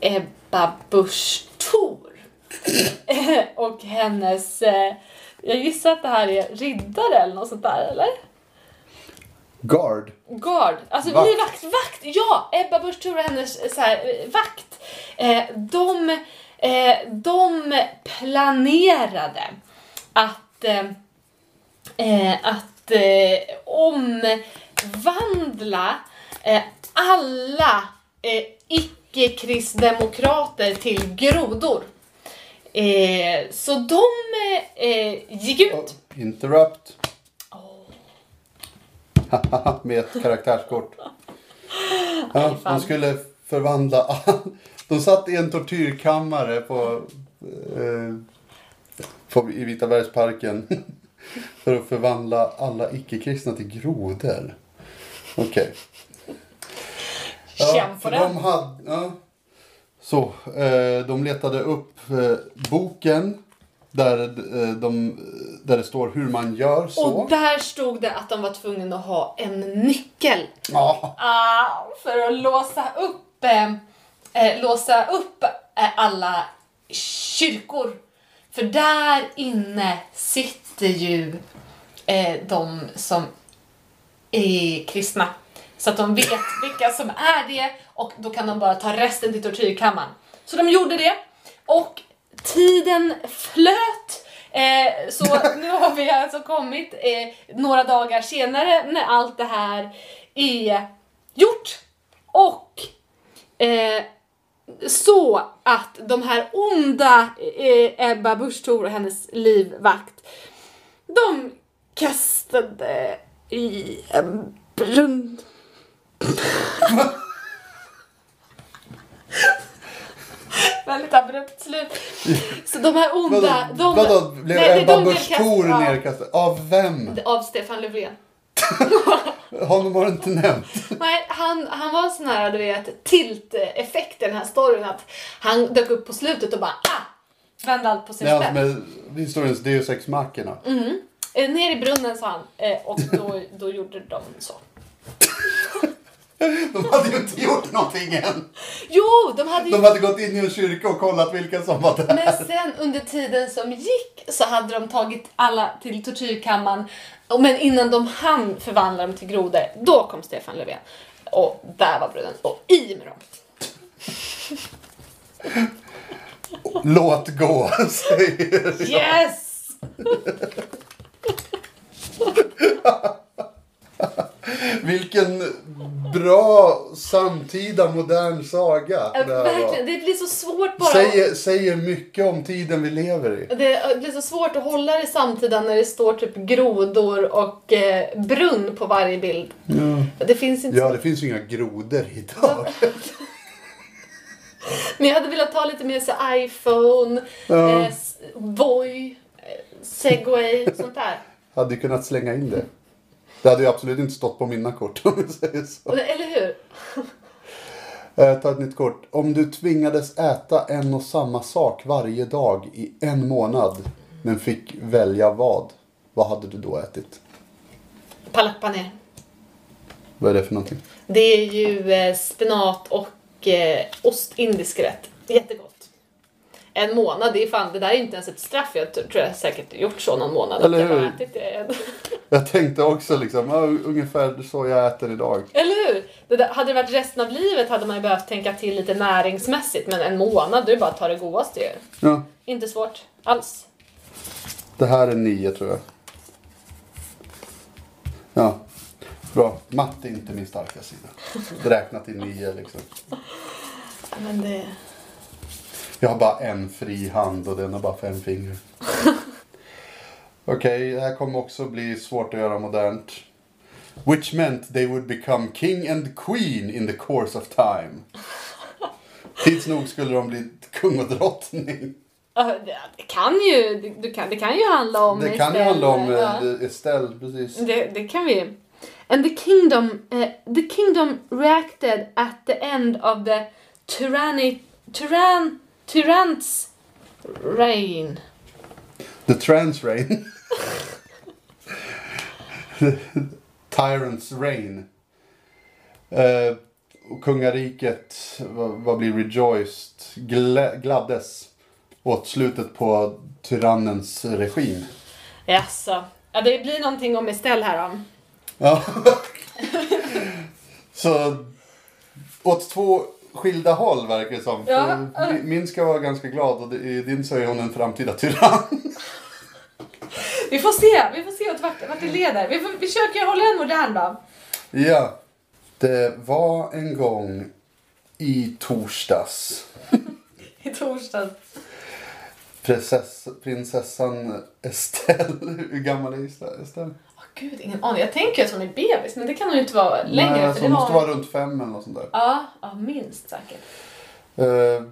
Ebba Busch Thor. och hennes, eh, jag gissar att det här är riddare eller något sånt där eller? Guard. Guard, alltså Vakt. livvakt, vakt, ja! Ebba Busch Thor och hennes eh, så här, eh, vakt. Eh, de, eh, de planerade att, eh, eh, att eh, omvandla eh, alla eh, icke-kristdemokrater till grodor. Eh, så de eh, gick ut. Interrupt. Med ett karaktärskort. Ja, de skulle förvandla... De satt i en tortyrkammare på, eh, på, i Vitabergsparken för att förvandla alla icke-kristna till grodor. Okej. Känn på för den. de hade... Ja. Så, eh, de letade upp eh, boken där, eh, de, där det står hur man gör så. Och där stod det att de var tvungna att ha en nyckel Ja. Ah, för att låsa upp, eh, eh, låsa upp eh, alla kyrkor. För där inne sitter ju eh, de som är kristna. Så att de vet vilka som är det och då kan de bara ta resten till tortyrkammaren. Så de gjorde det och tiden flöt. Eh, så nu har vi alltså kommit eh, några dagar senare när allt det här är gjort. Och eh, så att de här onda eh, Ebba Busch Thor och hennes livvakt, de kastade i en brunn. Väldigt abrupt slut. Så de här onda, Vadå, de... vadå blev Ebba Busch Thor nerkastad? Av vem? Av Stefan Löfven. Honom har du inte nämnt. Nej, han, han var sån här, du vet, tilt-effekt i den här storyn att han dök upp på slutet och bara ah! Vände allt på sin spets. han med historiens Deus Ex Machina. Eh, ner i brunnen sa han eh, och då, då gjorde de så. De hade ju inte gjort någonting än. Jo, de hade ju... De hade gått in i en kyrka och kollat vilka som var där. Men sen under tiden som gick så hade de tagit alla till tortyrkammaren. Men innan de hann förvandla dem till grodor, då kom Stefan Löfven. Och där var brunnen. Och i med dem. Låt gå, säger Yes! Vilken bra samtida modern saga Ja, det. Verkligen, blir så svårt bara. Säger, säger mycket om tiden vi lever i. Det blir så svårt att hålla det samtida när det står typ grodor och eh, brunn på varje bild. Det finns inte Ja, det finns ju inga grodor idag. Men jag hade velat ta lite mer så iPhone, Ja. eh, Voi, eh, Segway, sånt där. Hade ju kunnat slänga in det. Det hade ju absolut inte stått på mina kort om vi säger så. Eller hur? Eh, ta ett nytt kort. Om du tvingades äta en och samma sak varje dag i en månad men fick välja vad, vad hade du då ätit? Palak paneer. Vad är det för någonting? Det är ju eh, spenat och eh, ostindisk rätt. Jättegott. En månad, det är fan, det där är inte ens ett straff. Jag tror jag säkert gjort så någon månad. Eller jag hur? ätit det. Jag tänkte också liksom, ungefär så jag äter idag. Eller hur? Det där, hade det varit resten av livet hade man ju behövt tänka till lite näringsmässigt. Men en månad, du är bara att ta det godaste ju. Ja, Inte svårt alls. det här är nio tror jag. Ja, bra. Matte är inte min starka sida. Räkna till nio liksom. Men det... Jag har bara en fri hand och den har bara fem fingrar. Okej, det här kommer också bli svårt att göra modernt. Which meant they would become king and queen in the course of time. Tids nog skulle de bli kung och drottning. Det kan ju, det, kan, det kan ju handla om Det kan ju Estelle, handla om ja. eh, Estelle, precis. Det, det kan vi. And the kingdom, eh, the kingdom reacted at the end of the tyranny, tyrann, tyrants reign. The trans reign. Tyrant's. Eh, och kungariket, vad, blir rejoiced, glä, gladdes åt slutet på tyrannens regim. Jaså. Ja, det blir någonting om Estelle här då. Ja. Så åt två skilda håll verkar det som. Ja. För Min ska vara ganska glad och i din så är hon en framtida tyrann. Vi får se, vi får se vart, vart det leder. Vi får vi försöker hålla en modern då. Ja. Det var en gång i torsdags. I torsdags. Prinsess, prinsessan Estelle. Hur gammal är Estelle? Gud, ingen aning. Jag tänker att hon är bebis, men det kan hon ju inte vara längre. Nej, alltså hon måste var... vara runt fem eller något sånt där. Ja, ja, minst säkert. Eh,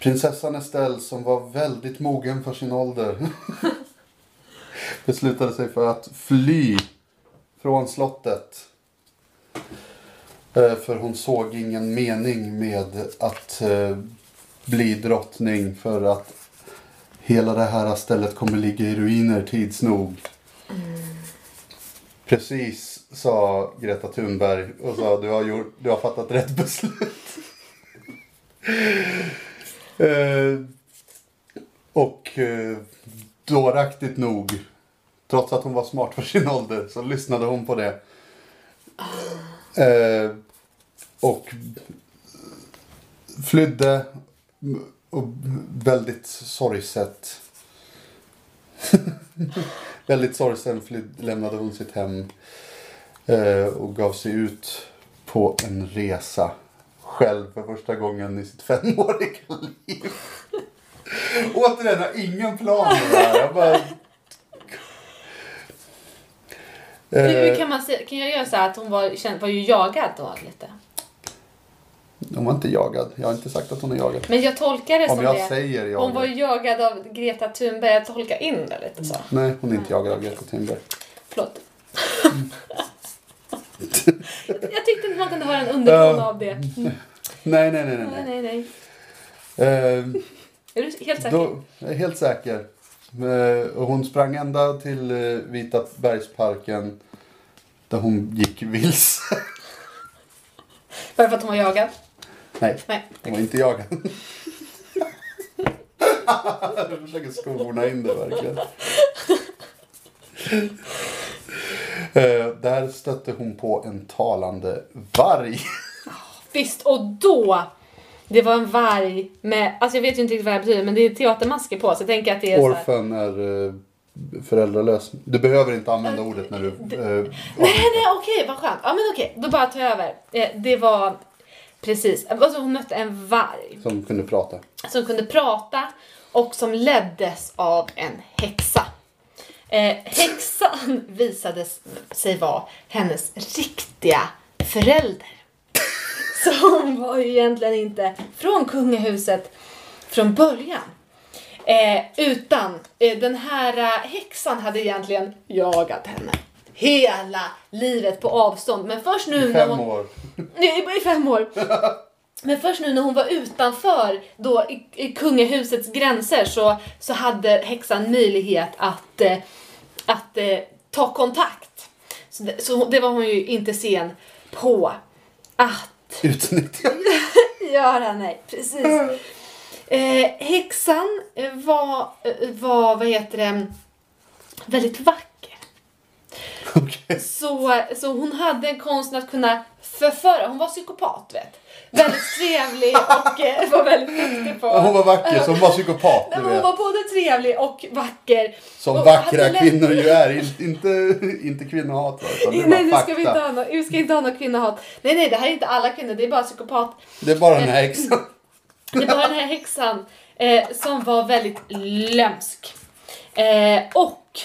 prinsessan Estelle som var väldigt mogen för sin ålder beslutade sig för att fly från slottet. Eh, för hon såg ingen mening med att eh, bli drottning för att hela det här stället kommer ligga i ruiner tids nog. Precis, sa Greta Thunberg och sa du har, gjort, du har fattat rätt beslut. eh, och eh, dåraktigt nog, trots att hon var smart för sin ålder, så lyssnade hon på det. Eh, och flydde och väldigt sorgset. väldigt sorgsen flyd, lämnade hon sitt hem eh, och gav sig ut på en resa själv för första gången i sitt femåriga liv. Återigen, jag har ingen plan med det här. Jag bara... Hur, Eh, kan man se, kan jag göra så här att hon var, var ju jagad då lite? Hon var inte jagad. Jag har inte sagt att hon är jagad. Men jag tolkar det Om som jag det. säger jagad. Hon var jagad av Greta Thunberg. Jag tolkar in det lite så. Nej, hon är inte jagad av Greta Thunberg. Förlåt. jag tyckte inte man kunde höra en underton av det. Mm. Nej, nej, nej, nej. Nej, nej. nej. Eh, Är du helt säker? Då, jag är helt säker. Och hon sprang ända till eh, Vita bergsparken där hon gick vilse. Bara för att hon var jagad? Nej, Nej. hon var inte jagad. du försöker skona in det verkligen. Eh, där stötte hon på en talande varg. Visst, och då. Det var en varg med, alltså jag vet ju inte riktigt vad det här betyder men det är teatermasker på så jag tänker att det är Orfen är eh, föräldralös. Du behöver inte använda ordet när du... Eh, Nej, nej, okej, vad skönt. Ja, men okej, då bara tar jag över. Det var precis, alltså hon mötte en varg som kunde prata. som kunde prata och som leddes av en häxa. Eh, häxan visade sig vara hennes riktiga förälder. Så hon var ju egentligen inte från kungahuset från början. Eh, utan eh, den här eh, häxan hade egentligen jagat henne hela livet på avstånd. Men först nu I när fem hon... år. I, I fem år. Men först nu när hon var utanför då, i, i kungahusets gränser så, så hade häxan möjlighet att, eh, att eh, ta kontakt. Så det, så det var hon ju inte sen på att Utnyttja. göra. Nej, precis. Eh, häxan var, eh, var, vad heter det, väldigt vacker. Okej. Så, så hon hade en konst att kunna förföra. Hon var psykopat, vet. Väldigt trevlig och eh, var väldigt duktig på... Hon var vacker, så hon var psykopat. Nej, hon vet. var både trevlig och vacker. Som och vackra lätt- kvinnor ju är. In- Inte, inte kvinnohat. är Nej, nu bara ska vi inte ha något, vi ska inte ha något kvinnohat. Nej, nej, det här är inte alla kvinnor, det är bara psykopat. Det är bara den här häxan. Det var den här häxan eh, som var väldigt lömsk. Eh, och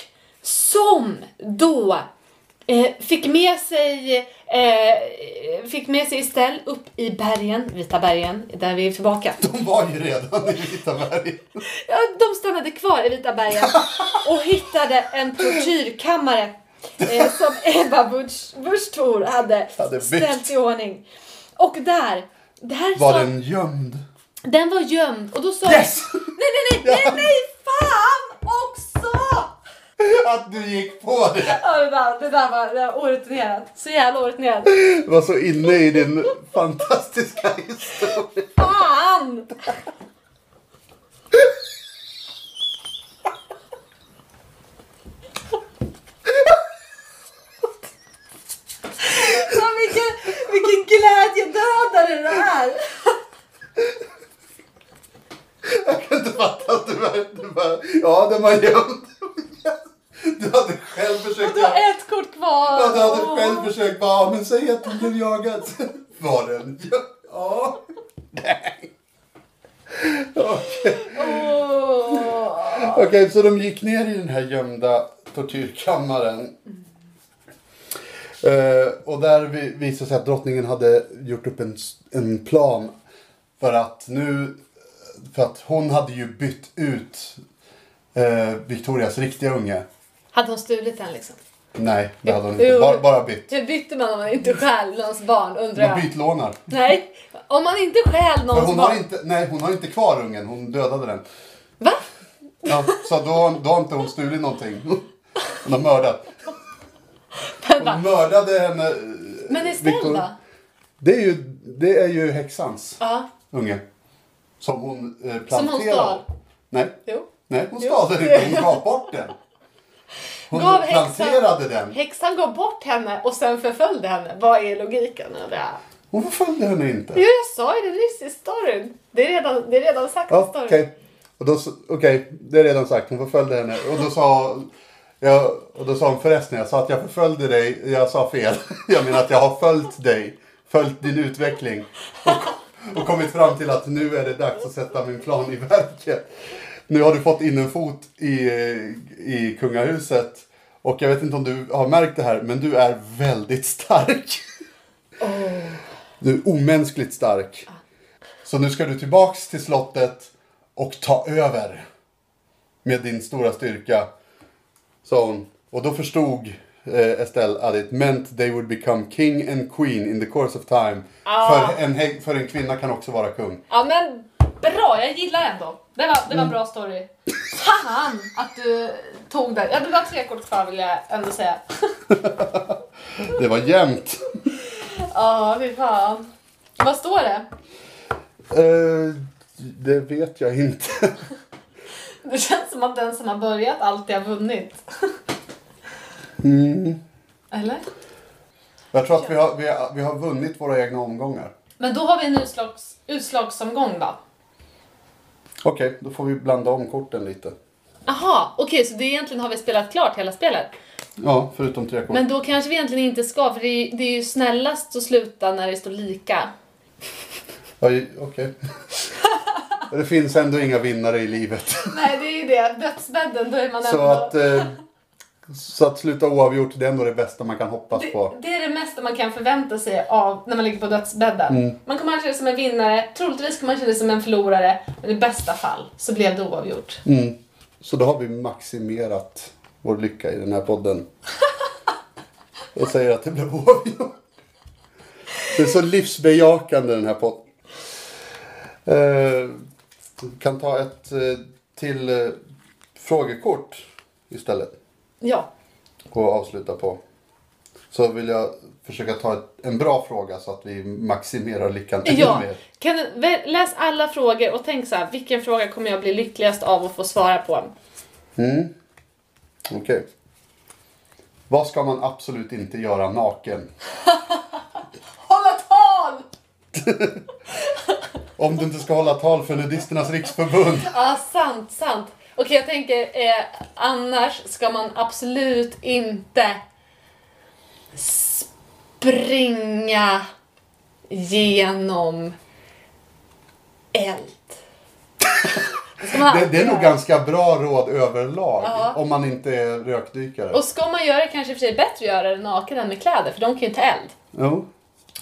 som då eh, fick med sig eh, fick med sig Estelle upp i bergen, Vita bergen, där vi är tillbaka. De var ju redan i Vita berg. Ja, de stannade kvar i Vita bergen och hittade en tortyrkammare eh, som Ebba Busch, Busch Thor hade, Hade ställt i ordning. Och där, där Var sa, den gömd? den var gömd och då sa Yes! Nej, nej, nej, nej, nej, fan också! att du gick på det. Ja, det där, det där var, det var orutinerat. Så jävla orutinerat. Du var så inne i din fantastiska historia. Fan! Vilken, vilken glädjedödare det är! Jag kan inte fatta att du var... Du bara, ja, den var gömd. Du försökt... Du har ett kort kvar. Ja, du hade själv försökt bara, men säg att hon blev jagad. Var den? Ja. ja. Nej. Okej, Åh. Okej, så de gick ner i den här gömda tortyrkammaren. Eh, och där vi- visade sig att drottningen hade gjort upp en, en plan. För att nu, för att hon hade ju bytt ut eh, Victorias riktiga unge. Hade hon stulit den liksom? Nej, det hade hon inte. Bara, bara bytt. Hur bytte man om man inte stjäl någons barn undrar Man jag? bytlånar. Nej, om man inte stjäl För någons hon barn. har, inte, nej, hon har inte kvar ungen, hon dödade den. Va? Ja, så då, då har inte hon stulit någonting. Hon har mördat. Hon mördade henne. eh, Men Estelle då? Det är ju, det är ju häxans Ja, unge. Som hon eh, planterade. Som hon stal. Nej, jo. nej hon stal den inte. Hon gav bort den. Hon Gav häxan- planterade den. Häxan gav bort henne och sen förföljde henne. Vad är logiken det? Hon förföljde henne inte. Jo, jag sa ju det nyss i storyn. Det är redan, det är redan sagt Ja, i storyn. Okej, s- okej, det är redan sagt. Hon förföljde henne. Och då sa jag, och då sa hon förresten, jag sa att jag förföljde dig. Jag sa fel. Jag menar att jag har följt dig. Följt din utveckling. Och, och kommit fram till att nu är det dags att sätta min plan i verket. Nu har du fått in en fot i, i kungahuset. Och jag vet inte om du har märkt det här, men du är väldigt stark. Du är omänskligt stark. Så nu ska du tillbaks till slottet och ta över. Med din stora styrka. Sa hon. Och då förstod eh, Estelle att it meant they would become king and queen in the course of time. Ah. För, en, för en kvinna kan också vara kung. Ja men bra, jag gillar ändå. Det var, det var en bra story. Fan att du tog det. Ja, du har tre kort kvar vill jag ändå säga. Det var jämnt. Ja, fy fan. Vad står det? Eh, det vet jag inte. Det känns som att den som har börjat alltid har vunnit. Eller? Jag tror att vi har, vi, har, vi har vunnit våra egna omgångar. Men då har vi en utslags, utslagsomgång då. Okej, då får vi blanda om korten lite. Aha, okej så det egentligen har vi spelat klart hela spelet. Ja, förutom tre kort. Men då kanske vi egentligen inte ska, för det är, det är ju snällast att sluta när det står lika. Ja, Okej. det finns ändå inga vinnare i livet. Nej, det är ju det. Dödsbädden, då är man Så ändå... att, eh, så att sluta oavgjort, det är ändå det bästa man kan hoppas Det, på. det är det mesta man kan förvänta sig av när man ligger på dödsbädden. Mm. Man kommer att känna sig som en vinnare, troligtvis kommer man känna sig som en förlorare, men i bästa fall så blev det oavgjort. Mm. Så då har vi maximerat vår lycka i den här podden. Och säger att det blev oavgjort. Det är så livsbejakande den här podden. Eh, kan ta ett eh, till eh, frågekort istället. Ja. och avsluta på. Så vill jag försöka ta ett, en bra fråga så att vi maximerar lyckan ännu Ja, mer. kan läs alla frågor och tänk så här, vilken fråga kommer jag bli lyckligast av att få svara på? Mm. Okej. Vad ska man absolut inte göra naken? Hålla tal! Om du inte ska hålla tal för Nudisternas riksförbund. Ja, sant, sant. Okej, jag tänker, eh, annars ska man absolut inte springa genom eld. Det Det, är nog ganska bra råd överlag. Ja. Om man inte är rökdykare. Och ska man göra det kanske för sig bättre att göra det naken än med kläder, för de kan ju ta eld. Jo.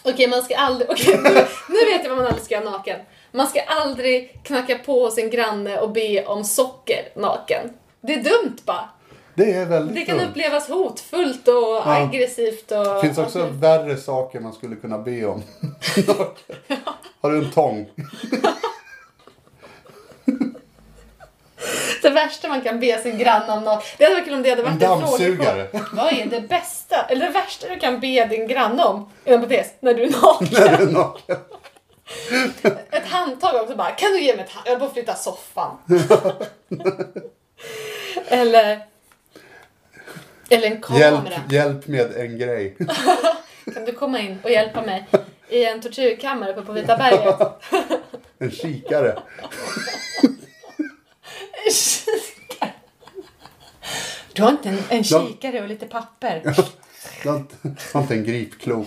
Okej, man ska aldrig... Okej, nu, nu vet jag vad man aldrig ska göra naken. Man ska aldrig knacka på sin granne och be om socker naken. Det är dumt bara. Det är väldigt Det kan dumt. upplevas hotfullt och aggressivt och... Det finns också värre saker man skulle kunna be om. Har du en tång? Så värsta man kan be sin granne om något. Det hade varit kul om det hade varit En en, fråga. Vad är det bästa, eller det värsta du kan be din granne om? Inom parentes, när du är naken. När du är naken. Ett handtag också bara, kan du ge mig ett handtag? Jag får flytta soffan. eller, eller en kamera. Hjälp, hjälp med en grej. Kan du komma in och hjälpa mig i en tortyrkammare uppe på Vita berget? En kikare. Kikare. Du har inte en, en kikare och lite papper? Du har inte- du har inte en gripklo.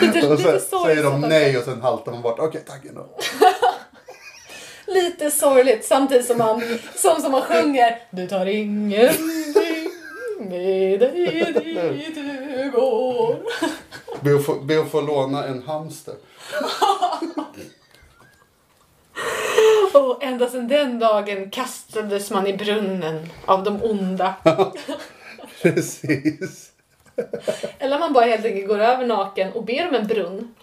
Lite, Och lite så säger de nej och sen haltar man bort. Okej, tack ändå. Lite sorgligt samtidigt som man, som, som man sjunger Du tar ingenting med dig dit du går. Be att få, be att få låna en hamster. Och ända sedan den dagen kastades man i brunnen av de onda. Precis. Eller man bara helt enkelt går över naken och ber om en brunn.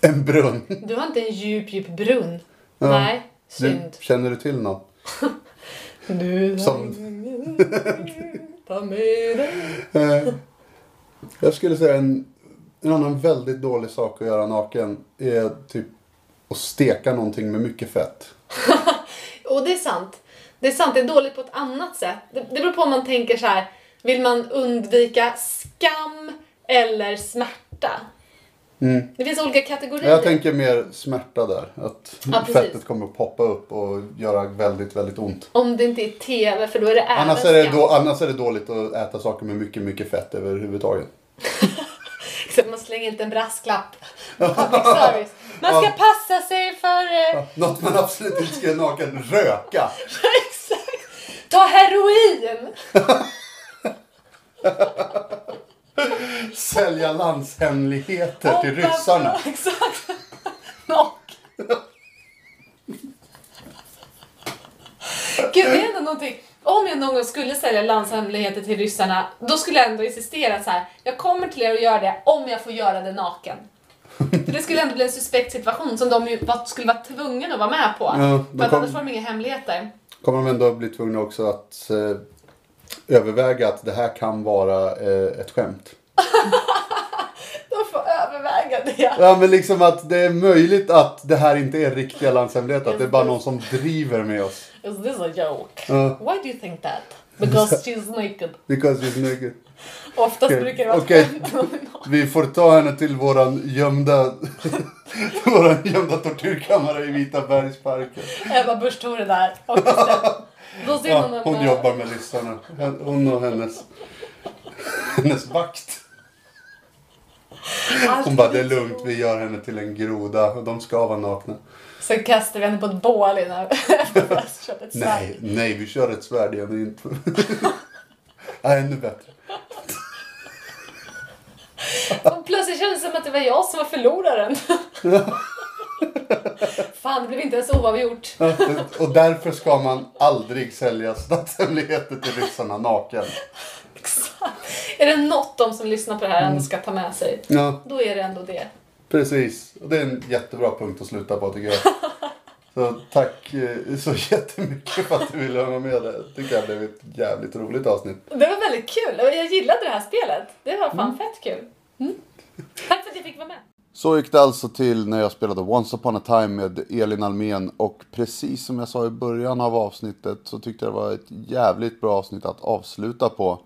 En brunn. Du har inte en djup, djup brunn. Ja. Nej, Du, synd. känner du till någon? Du Som- ta med dig. Eh, jag skulle säga en, en annan väldigt dålig sak att göra naken är typ att steka någonting med mycket fett. Och det är sant. Det är sant, det är dåligt på ett annat sätt. Det, det beror på om man tänker så här. Vill man undvika skam eller smärta? Mm. Det finns olika kategorier. Jag tänker mer smärta där. Att Ja, fettet kommer att poppa upp och göra väldigt, väldigt ont. Om det inte är TV, för då är det även Annars är det, då, annars är det dåligt att äta saker med mycket, mycket fett överhuvudtaget. Så man slänger inte en brasklapp. Public service. Man ska passa sig för... Eh, Något man absolut inte ska naken. Röka! exakt. Ta heroin! Sälja landshemligheter till Hoppa ryssarna. Exakt. Naken. Gud, det är ändå någonting. Om jag någon gång skulle sälja landshemligheter till ryssarna, då skulle jag ändå insistera så här. Jag kommer till er och gör det om jag får göra det naken. För det skulle ändå bli en suspekt situation som de var- skulle vara tvungna att vara med på. Ja, för kom- annars får de inga hemligheter. Kommer de ändå bli tvungna också att eh, överväga att det här kan vara eh, ett skämt. De får överväga det. Ja men liksom att det är möjligt att det här inte är riktiga landshemligheter. Att det är bara någon som driver med oss. Is this a joke? Ja. Why do you think that? Because she's naked. Because it's naked. Oftast Okej, brukar det vara skämt. Vi får ta henne till våran gömda, våran gömda tortyrkammare i Vita bergsparken. Ebba Busch Thor är där. Och Ja, hon jobbar med lyssnarna. Hon och hennes, hennes vakt. Hon bara, det är lugnt, vi gör henne till en groda och de ska vara nakna. Sen kastar vi henne på ett bål innan ett. Nej, nej, vi kör ett svärd igen. Inte... Nej, ännu bättre. Och plötsligt kändes det som att det var jag som var förloraren. Fan, det blev inte ens oavgjort. Och därför ska man aldrig sälja statshemligheter till ryssarna naken. Exakt. Är det något de som lyssnar på det här ändå ska ta med sig, Ja, då är det ändå det. precis. Och det är en jättebra punkt att sluta på tycker jag. Så tack eh, så jättemycket för att du ville vara med. Det tycker jag blev ett jävligt roligt avsnitt. Det var väldigt kul. Jag gillade det här spelet. Det var fan fett kul. Mm. Tack för att jag fick vara med. Så gick det alltså till när jag spelade Once upon a time med Elin Almen och precis som jag sa i början av avsnittet så tyckte jag det var ett jävligt bra avsnitt att avsluta på.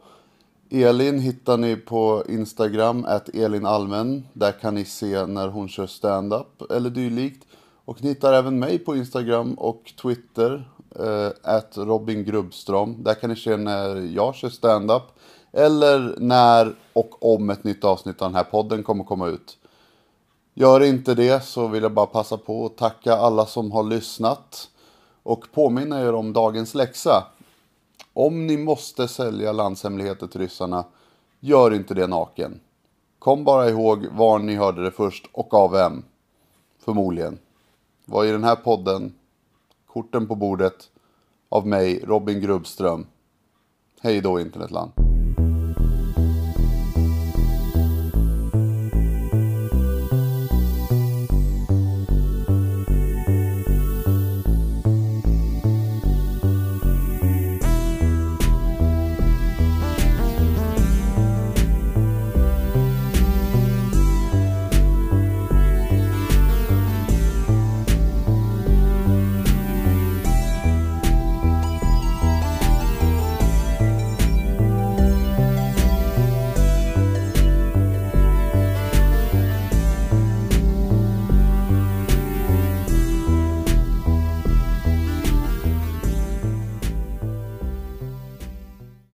Elin hittar ni på Instagram, att Elin Almen. Där kan ni se när hon kör stand-up eller dylikt. Och ni hittar även mig på Instagram och Twitter, eh, att Robin Grubbström. Där kan ni se när jag kör stand-up. Eller när och om ett nytt avsnitt av den här podden kommer komma ut. Gör inte det så vill jag bara passa på att tacka alla som har lyssnat. Och påminna er om dagens läxa. Om ni måste sälja landshemligheter till ryssarna, gör inte det naken. Kom bara ihåg var ni hörde det först och av vem. Förmodligen. Var i den här podden, korten på bordet, av mig, Robin Grubbström. Hej då internetland.